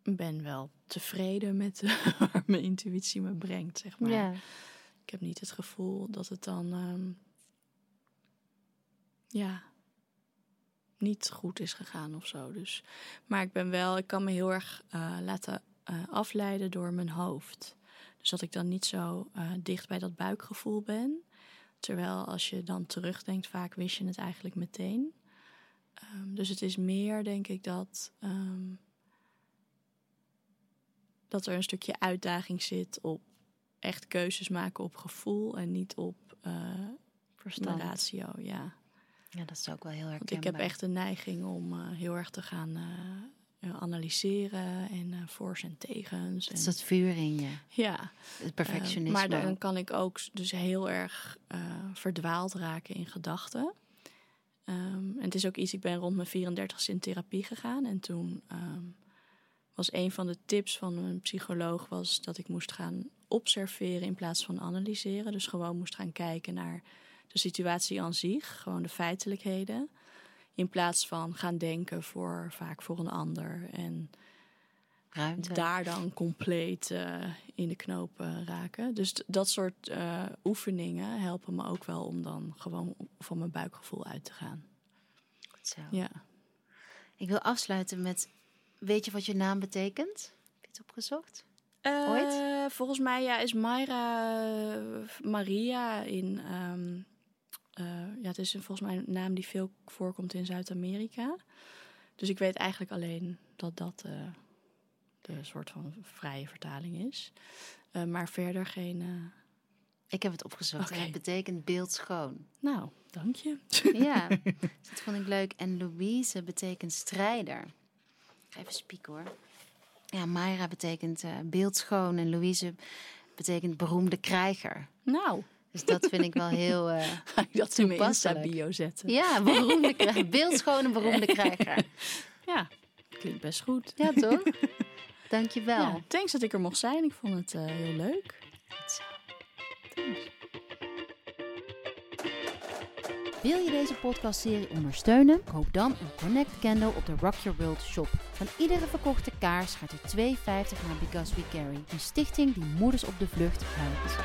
ben wel tevreden met waar mijn intuïtie me brengt, zeg maar. Ja. Ik heb niet het gevoel dat het dan... Um, ja, niet goed is gegaan of zo. Dus, maar ik ben wel, ik kan me heel erg uh, laten uh, afleiden door mijn hoofd. Dus dat ik dan niet zo uh, dicht bij dat buikgevoel ben. Terwijl als je dan terugdenkt, vaak wist je het eigenlijk meteen. Um, dus het is meer, denk ik, dat, um, dat er een stukje uitdaging zit op echt keuzes maken op gevoel en niet op Verstand. ratio. Ja. Ja, dat is ook wel heel erg. Want ik heb echt een neiging om uh, heel erg te gaan uh, analyseren en uh, voor's en tegens. Het is dat vuur in je. Ja. Het perfectionisme. maar dan kan ik ook dus heel erg verdwaald raken in gedachten. Um, en het is ook iets, ik ben rond mijn 34ste in therapie gegaan. En toen um, was een van de tips van mijn psycholoog was dat ik moest gaan observeren in plaats van analyseren. Dus gewoon moest gaan kijken naar de situatie aan zich, gewoon de feitelijkheden. In plaats van gaan denken voor vaak voor een ander. En Ruimte. daar dan compleet uh, in de knoop uh, raken. Dus dat soort uh, oefeningen helpen me ook wel om dan gewoon van mijn buikgevoel uit te gaan. Goed zo. Ja. Ik wil afsluiten met, weet je wat je naam betekent? Heb je het opgezocht? Ooit? volgens mij ja, is Mayra Maria in... Um, uh, ja, het is volgens mij een naam die veel voorkomt in Zuid-Amerika. Dus ik weet eigenlijk alleen dat dat uh, de soort van vrije vertaling is. Uh, maar verder geen. Ik heb het opgezocht. Okay. Het betekent beeldschoon. Nou, dank je. Ja, dat vond ik leuk. En Louise betekent strijder. Ik ga even spieken hoor. Ja, Mayra betekent beeldschoon en Louise betekent beroemde krijger. Nou. Dus dat vind ik wel heel uh, dat in mijn Insta-bio zetten? Ja, beroemde krijger. Beeldschone beroemde krijger. Ja, klinkt best goed. Ja, toch? Dankjewel. Ja, thanks dat ik er mocht zijn. Ik vond het uh, heel leuk. Zo. Thanks. Wil je deze podcastserie ondersteunen? Koop dan een Connect Candle op de Rock Your World shop. Van iedere verkochte kaars gaat er 2,50 naar Because We Carry. Een stichting die moeders op de vlucht helpt.